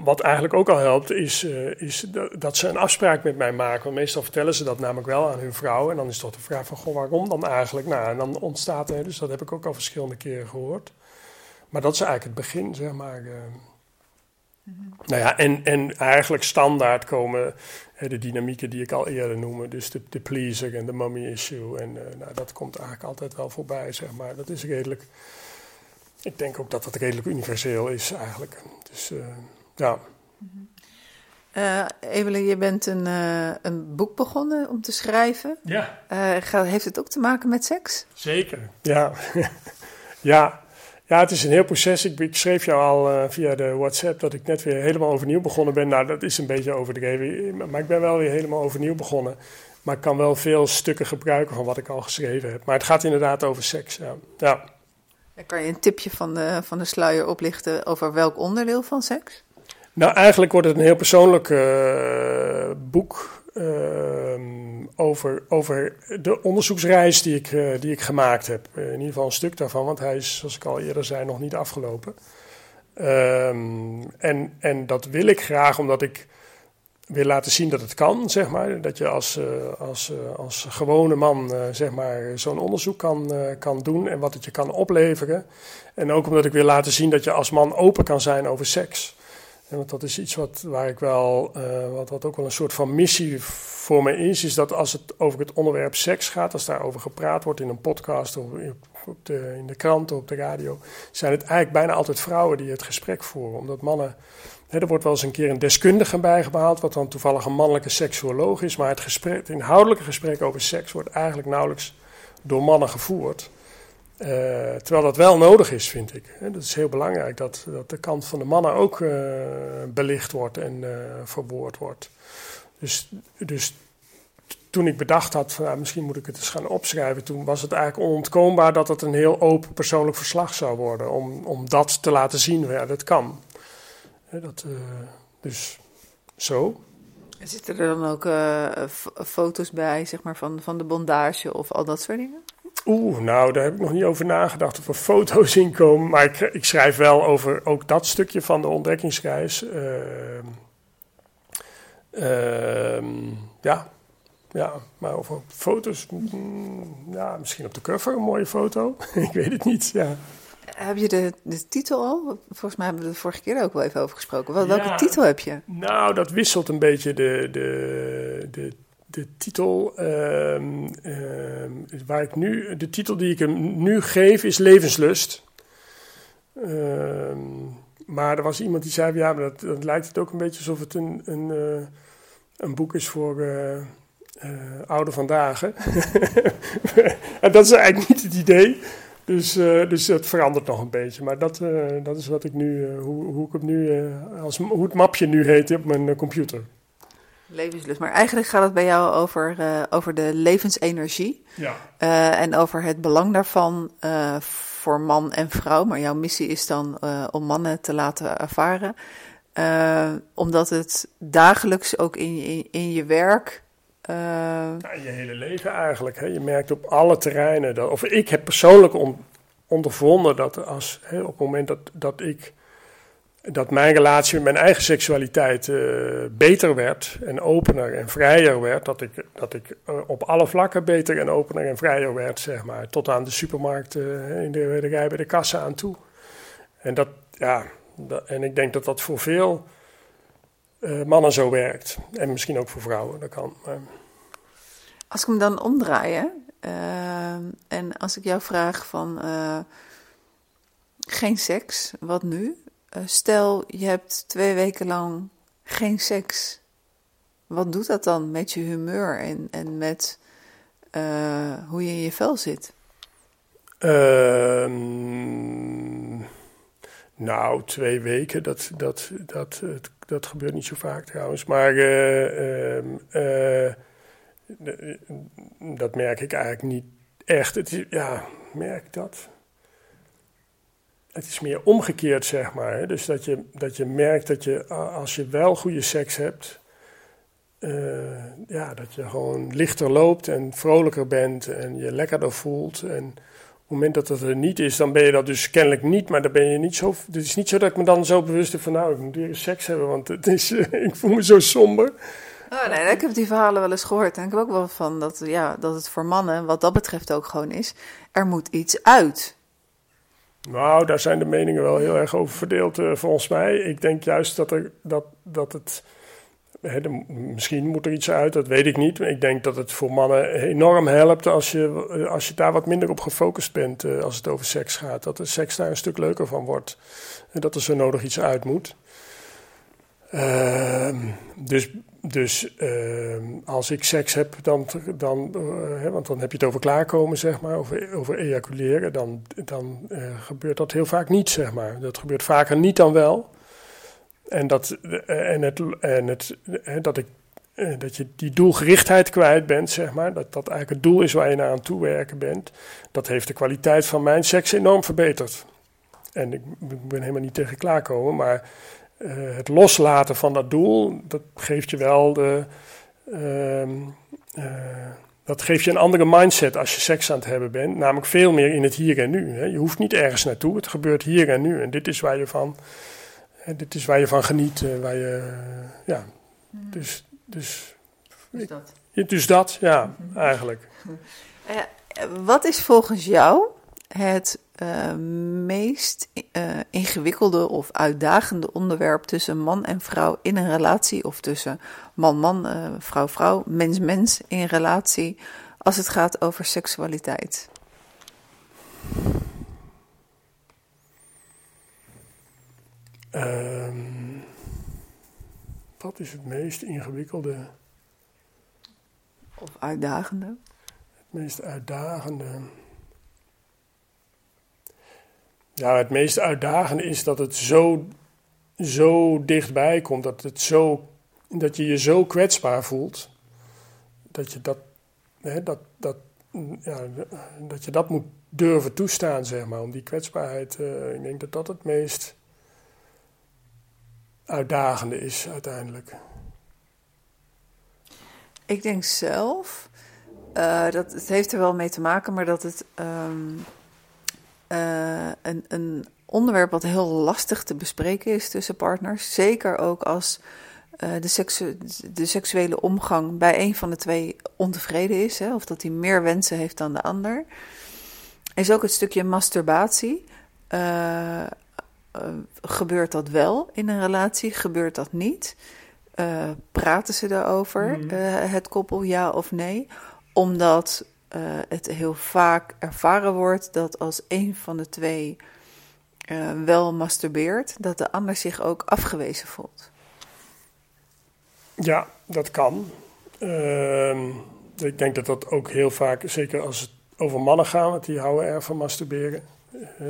wat eigenlijk ook al helpt, is, uh, is dat ze een afspraak met mij maken. Want meestal vertellen ze dat namelijk wel aan hun vrouw. En dan is toch de vraag van, goh, waarom dan eigenlijk? Nou, en dan ontstaat er, dus dat heb ik ook al verschillende keren gehoord maar dat is eigenlijk het begin, zeg maar. Uh, mm-hmm. Nou ja, en, en eigenlijk standaard komen hè, de dynamieken die ik al eerder noemde. Dus de, de pleaser en de mommy issue. En uh, nou, dat komt eigenlijk altijd wel voorbij, zeg maar. Dat is redelijk... Ik denk ook dat dat redelijk universeel is, eigenlijk. Dus uh, ja... Uh, Evelyn, je bent een, uh, een boek begonnen om te schrijven. Ja. Uh, heeft het ook te maken met seks? Zeker, ja. ja, ja, het is een heel proces. Ik, ik schreef jou al uh, via de WhatsApp dat ik net weer helemaal overnieuw begonnen ben. Nou, dat is een beetje overdreven. Maar ik ben wel weer helemaal overnieuw begonnen. Maar ik kan wel veel stukken gebruiken van wat ik al geschreven heb. Maar het gaat inderdaad over seks. Ja. ja. Kan je een tipje van de, van de sluier oplichten over welk onderdeel van seks? Nou, eigenlijk wordt het een heel persoonlijk uh, boek. Ehm, over, over de onderzoeksreis die ik, uh, die ik gemaakt heb. Uh, in ieder geval een stuk daarvan, want hij is, zoals ik al eerder zei, nog niet afgelopen. Um, en, en dat wil ik graag omdat ik wil laten zien dat het kan, zeg maar. Dat je als, uh, als, als gewone man, zeg maar, zo'n onderzoek kan, kan doen en wat het je kan opleveren. En ook omdat ik wil laten zien dat je als man open kan zijn over seks want dat is iets wat, waar ik wel, uh, wat, wat ook wel een soort van missie voor me is, is dat als het over het onderwerp seks gaat, als daarover gepraat wordt in een podcast of op de, in de kranten, op de radio, zijn het eigenlijk bijna altijd vrouwen die het gesprek voeren. Omdat mannen, hè, er wordt wel eens een keer een deskundige bijgehaald, wat dan toevallig een mannelijke seksuoloog is, maar het, gesprek, het inhoudelijke gesprek over seks wordt eigenlijk nauwelijks door mannen gevoerd. Uh, terwijl dat wel nodig is, vind ik. Dat is heel belangrijk dat, dat de kant van de mannen ook uh, belicht wordt en uh, verwoord wordt. Dus, dus toen ik bedacht had, van, nou, misschien moet ik het eens gaan opschrijven, toen was het eigenlijk onontkoombaar dat het een heel open persoonlijk verslag zou worden. Om, om dat te laten zien, ja, dat kan. Dat, dus zo. Zitten er dan ook foto's bij, zeg maar, van, van de bondage of al dat soort dingen? Oeh, nou, daar heb ik nog niet over nagedacht of er foto's in komen. Maar ik, ik schrijf wel over ook dat stukje van de ontdekkingsreis. Uh, uh, ja, ja, maar over foto's, mm, ja, misschien op de cover een mooie foto. ik weet het niet, ja. Heb je de, de titel al? Volgens mij hebben we de vorige keer ook wel even over gesproken. Wel, welke titel heb je? Nou, dat wisselt een beetje de, de, de de titel uh, uh, waar ik nu, de titel die ik hem nu geef is Levenslust. Uh, maar er was iemand die zei, ja, maar dat, dat lijkt het ook een beetje alsof het een, een, uh, een boek is voor uh, oude vandaag. en dat is eigenlijk niet het idee. Dus, dus het verandert nog een beetje. Maar dat, dat is wat ik nu, hoe, hoe ik het nu, als, hoe het mapje nu heet op mijn computer. Levenslust. Maar eigenlijk gaat het bij jou over, over de levensenergie. Ja. en over het belang daarvan voor man en vrouw. Maar jouw missie is dan om mannen te laten ervaren. omdat het dagelijks ook in, in, in je werk ja, je hele leven eigenlijk. Hè. Je merkt op alle terreinen, dat, of ik heb persoonlijk ondervonden dat als, hè, op het moment dat, dat ik dat mijn relatie met mijn eigen seksualiteit uh, beter werd en opener en vrijer werd, dat ik, dat ik uh, op alle vlakken beter en opener en vrijer werd, zeg maar, tot aan de supermarkt in de, de rij bij de kassa aan toe. En dat, ja, dat, en ik denk dat dat voor veel mannen zo werkt. En misschien ook voor vrouwen, dat kan. Maar... Als ik hem dan omdraai, uh, en als ik jou vraag van geen seks, wat nu? Stel, je hebt twee weken lang geen seks. Wat doet dat dan met je humeur en, en met hoe je in je vel zit? Ehm, nou, twee weken, dat, dat, dat, dat gebeurt niet zo vaak trouwens. Maar uh, uh, dat merk ik eigenlijk niet echt. Het is, ja, merk dat. Het is meer omgekeerd, zeg maar. Hè? Dus dat je, dat je merkt dat je, als je wel goede seks hebt, uh, ja, dat je gewoon lichter loopt en vrolijker bent en je lekkerder voelt. En het moment dat dat er niet is, dan ben je dat dus kennelijk niet. Maar dan ben je niet zo. Het is niet zo dat ik me dan zo bewust heb van nou, ik moet weer seks hebben, want het is, ik voel me zo somber. Oh, nee, ik heb die verhalen wel eens gehoord. En ik heb ook wel van dat, ja, dat het voor mannen, wat dat betreft ook gewoon is, er moet iets uit. Nou, daar zijn de meningen wel heel erg over verdeeld, uh, volgens mij. Ik denk juist dat, er, dat, dat het misschien moet er iets uit, dat weet ik niet. Ik denk dat het voor mannen enorm helpt als je, als je daar wat minder op gefocust bent uh, als het over seks gaat. Dat de seks daar een stuk leuker van wordt. En dat er zo nodig iets uit moet. Uh, dus dus uh, als ik seks heb, dan, dan, uh, want dan heb je het over klaarkomen, zeg maar, over, over ejaculeren, dan, dan uh, gebeurt dat heel vaak niet, zeg maar. Dat gebeurt vaker niet dan wel. En dat, en het, en het, dat, ik, dat je die doelgerichtheid kwijt bent, zeg maar. Dat dat eigenlijk het doel is waar je naar aan toe werken bent. Dat heeft de kwaliteit van mijn seks enorm verbeterd. En ik, ben helemaal niet tegen klaarkomen, maar uh, het loslaten van dat doel, dat geeft je wel de. Uh, uh, dat geeft je een andere mindset als je seks aan het hebben bent. Namelijk veel meer in het hier en nu. Hè. Je hoeft niet ergens naartoe. Het gebeurt hier en nu. En dit is waar je van dit is waar je van geniet, eh, waar je, eh, ja, hmm. dus, dus, dus dat. Dus dat, ja, hmm. eigenlijk. Uh, wat is volgens jou het uh, meest uh, ingewikkelde of uitdagende onderwerp tussen man en vrouw in een relatie, of tussen man-man, uh, vrouw-vrouw, mens-mens in relatie, als het gaat over seksualiteit? Um, wat is het meest ingewikkelde? Of uitdagende? Het meest uitdagende. Ja, het meest uitdagende is dat het zo, zo dichtbij komt, dat, het zo, dat je je zo kwetsbaar voelt, dat je dat, hè, dat, dat, ja, dat je dat moet durven toestaan, zeg maar, om die kwetsbaarheid. Uh, ik denk dat dat het meest uitdagende is uiteindelijk? Ik denk zelf uh, dat het heeft er wel mee te maken, maar dat het um, uh, een, een, onderwerp wat heel lastig te bespreken is tussen partners. Zeker ook als uh, de, seksu de, seksuele omgang bij een van de twee ontevreden is, hè, of dat hij meer wensen heeft dan de ander. Is ook het stukje masturbatie. Uh, gebeurt dat wel in een relatie? Gebeurt dat niet? Praten ze daarover, mm. uh, het koppel, ja of nee? Omdat het heel vaak ervaren wordt dat als een van de twee wel masturbeert, dat de ander zich ook afgewezen voelt. Ja, dat kan. Ehm, ik denk dat dat ook heel vaak, zeker als het over mannen gaat, want die houden erg van masturberen. Uh,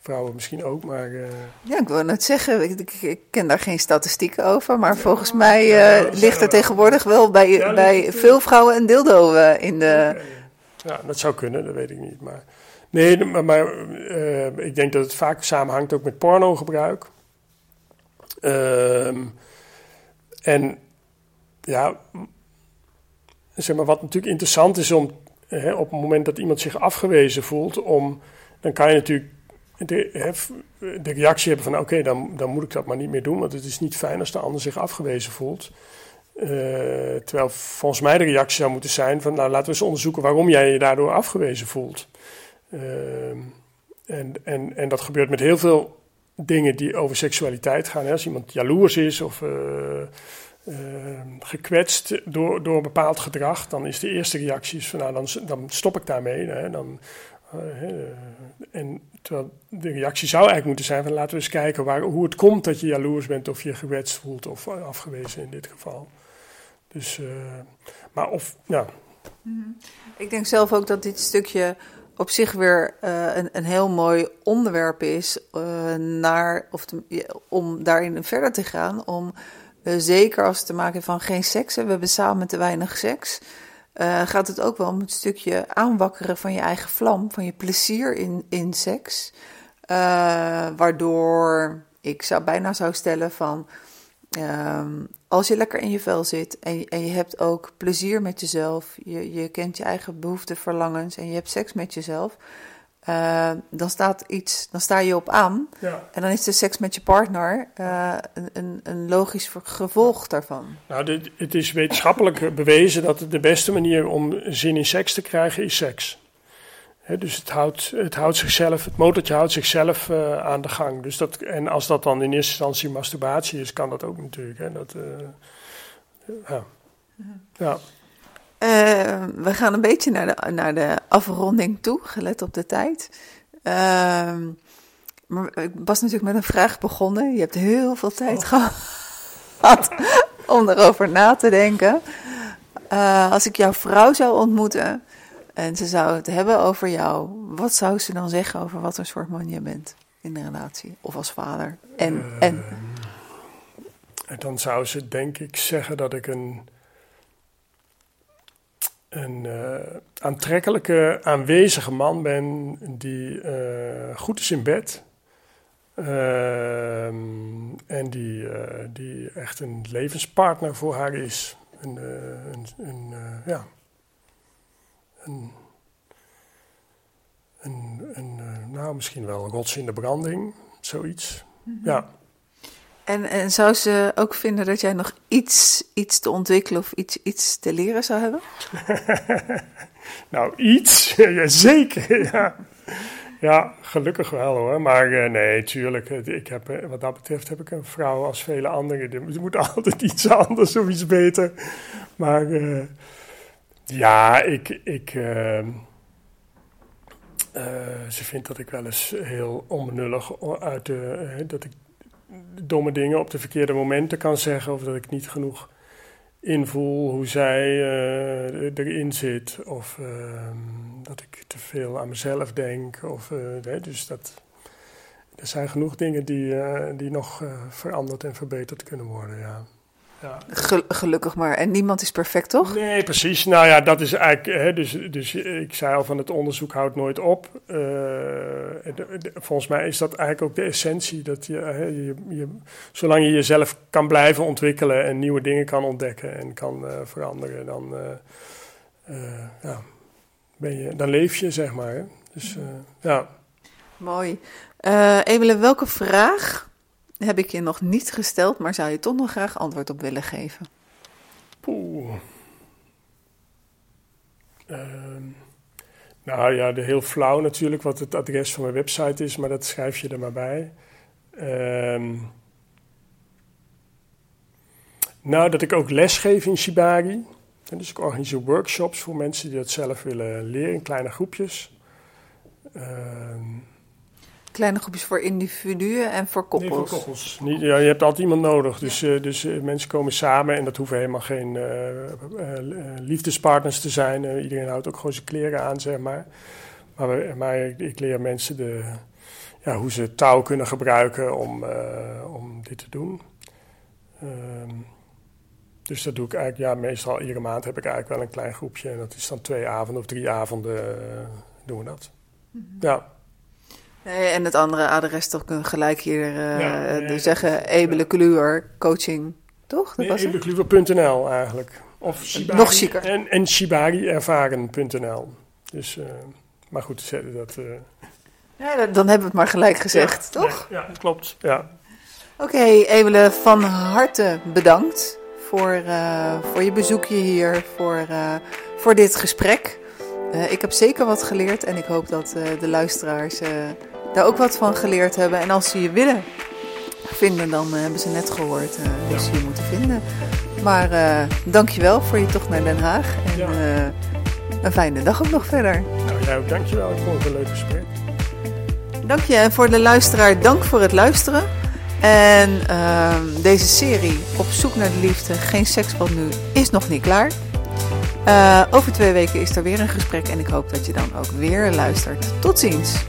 vrouwen misschien ook, maar... Uh... Ja, ik wil net zeggen, ik, ik, ken daar geen statistieken over, maar volgens mij uh, ligt er tegenwoordig wel bij, ja, bij veel vrouwen een dildo in de... Ja, dat zou kunnen, dat weet ik niet, maar... Nee, maar, maar ik denk dat het vaak samenhangt ook met pornogebruik. Ehm, en ja, zeg maar, wat natuurlijk interessant is om hè, op het moment dat iemand zich afgewezen voelt, om, dan kan je natuurlijk de, hè, de reactie hebben van oké, dan, dan moet ik dat maar niet meer doen, want het is niet fijn als de ander zich afgewezen voelt. Uh, terwijl volgens mij de reactie zou moeten zijn van nou laten we eens onderzoeken waarom jij je daardoor afgewezen voelt. Uh, en, en, en dat gebeurt met heel veel dingen die over seksualiteit gaan. Hè. Als iemand jaloers is of uh, gekwetst door, door een bepaald gedrag, dan is de eerste reactie van nou, dan, dan stop ik daarmee. Hè. Dan, uh, en terwijl de reactie zou eigenlijk moeten zijn van laten we eens kijken waar, hoe het komt dat je jaloers bent of je gekwetst voelt of afgewezen in dit geval. Dus, maar of, ja. Mm-hmm. Ik denk zelf ook dat dit stukje op zich weer uh, een, een heel mooi onderwerp is uh, naar, of om daarin verder te gaan. Om zeker als het te maken heeft van geen seks, we hebben samen te weinig seks. gaat het ook wel om het stukje aanwakkeren van je eigen vlam, van je plezier in, in seks. waardoor ik zou bijna zou stellen van Um, als je lekker in je vel zit en je, en je hebt ook plezier met jezelf, je, je kent je eigen behoeften, verlangens en je hebt seks met jezelf, uh, dan, staat iets, dan sta je op aan. Ja. En dan is de seks met je partner uh, een, een, een, logisch gevolg daarvan. Nou, dit, het is wetenschappelijk bewezen dat de beste manier om zin in seks te krijgen is seks dus het houdt, het houdt zichzelf, het motortje houdt zichzelf uh, aan de gang. Dus dat, en als dat dan in eerste instantie masturbatie is, kan dat ook natuurlijk. Hè, dat, uh, ja. ja. Uh, we gaan een beetje naar de, naar de afronding toe, gelet op de tijd. Ehm, maar ik was natuurlijk met een vraag begonnen. Je hebt heel veel tijd oh. gehad om erover na te denken. als ik jouw vrouw zou ontmoeten, en ze zou het hebben over jou. Wat zou ze dan zeggen over wat een soort man je bent in de relatie? Of als vader? En, uh, en? Dan zou ze denk ik zeggen dat ik een, een uh, aantrekkelijke, aanwezige man ben die uh, goed is in bed. Ehm, en die, die echt een levenspartner voor haar is. Een, een, een ja, een, een, een eh, nou, misschien wel een rots in de branding, zoiets. Mhm. Ja. En, en zou ze ook vinden dat jij nog iets, iets te ontwikkelen of iets, iets te leren zou hebben? nou, iets, ja, zeker, ja. Ja, gelukkig wel hoor. Maar uh, nee, tuurlijk. Ik heb, eh, wat dat betreft heb ik een vrouw als vele anderen. Die moet altijd iets anders of iets beter. Maar uh, ja, ik. ik uh, ze vindt dat ik wel eens heel onbenullig uit de. Uh, dat ik domme dingen op de verkeerde momenten kan zeggen. Of dat ik niet genoeg invoel hoe zij uh, erin zit. Of ehm, dat ik te veel aan mezelf denk. Of, dus dat. Er zijn genoeg dingen die, die nog veranderd en verbeterd kunnen worden. Ja. Ja. Gelukkig maar. En niemand is perfect, toch? Nee, precies. Nou ja, dat is eigenlijk. Hè, dus, dus ik zei al van het onderzoek houdt nooit op. Uh, volgens mij is dat eigenlijk ook de essentie. Dat je, hè, je, je, zolang je jezelf kan blijven ontwikkelen en nieuwe dingen kan ontdekken en kan uh, veranderen, dan, uh, ja, ben je, dan leef je, zeg maar. Hè. Dus ja. Mooi. Emile, welke vraag heb ik je nog niet gesteld, maar zou je toch nog graag antwoord op willen geven? Poeh. Ehm, nou ja, de heel flauw natuurlijk wat het adres van mijn website is, maar dat schrijf je er maar bij. Ehm, nou, dat ik ook lesgeef in Shibari. Dus ik organiseer workshops voor mensen die dat zelf willen leren in kleine groepjes. Ehm, Kleine groepjes voor individuen en voor koppels? Nee, voor koppels. Niet, ja, je hebt altijd iemand nodig. Dus, uh, dus uh, mensen komen samen en dat hoeven helemaal geen uh, liefdespartners te zijn. iedereen houdt ook gewoon zijn kleren aan, zeg maar. Maar, we, maar ik, ik, leer mensen de, ja, hoe ze touw kunnen gebruiken om, om dit te doen. Ehm, dus dat doe ik eigenlijk, ja, meestal iedere maand heb ik eigenlijk wel een klein groepje. En dat is dan twee avonden of drie avonden doen we dat. Mm -hmm. Ja. En het andere adres toch gelijk hier uh, ja, nee, zeggen, Ebele Kluwer coaching, toch? Dat nee, eigenlijk. Of Shibari, Nog chiquer. En, en shibariervaren.nl. Dus, uh, maar goed, dat... Uh, ja, dan hebben we het maar gelijk gezegd, ja, toch? Ja, ja, klopt, ja. Oké, okay, Ebele, van harte bedankt voor, voor je bezoekje hier, voor, voor dit gesprek. ik heb zeker wat geleerd en ik hoop dat de luisteraars daar ook wat van geleerd hebben. En als ze je willen vinden, dan uh, hebben ze net gehoord uh, hoe ze je moeten vinden. Maar uh, dankjewel voor je tocht naar Den Haag. En een fijne dag ook nog verder. Nou, jij ook dankjewel. Ik vond het een leuk gesprek. Dank je. En voor de luisteraar, dank voor het luisteren. En uh, deze serie Op zoek naar de liefde, geen seks van nu, is nog niet klaar. Uh, over twee weken is er weer een gesprek en ik hoop dat je dan ook weer luistert. Tot ziens!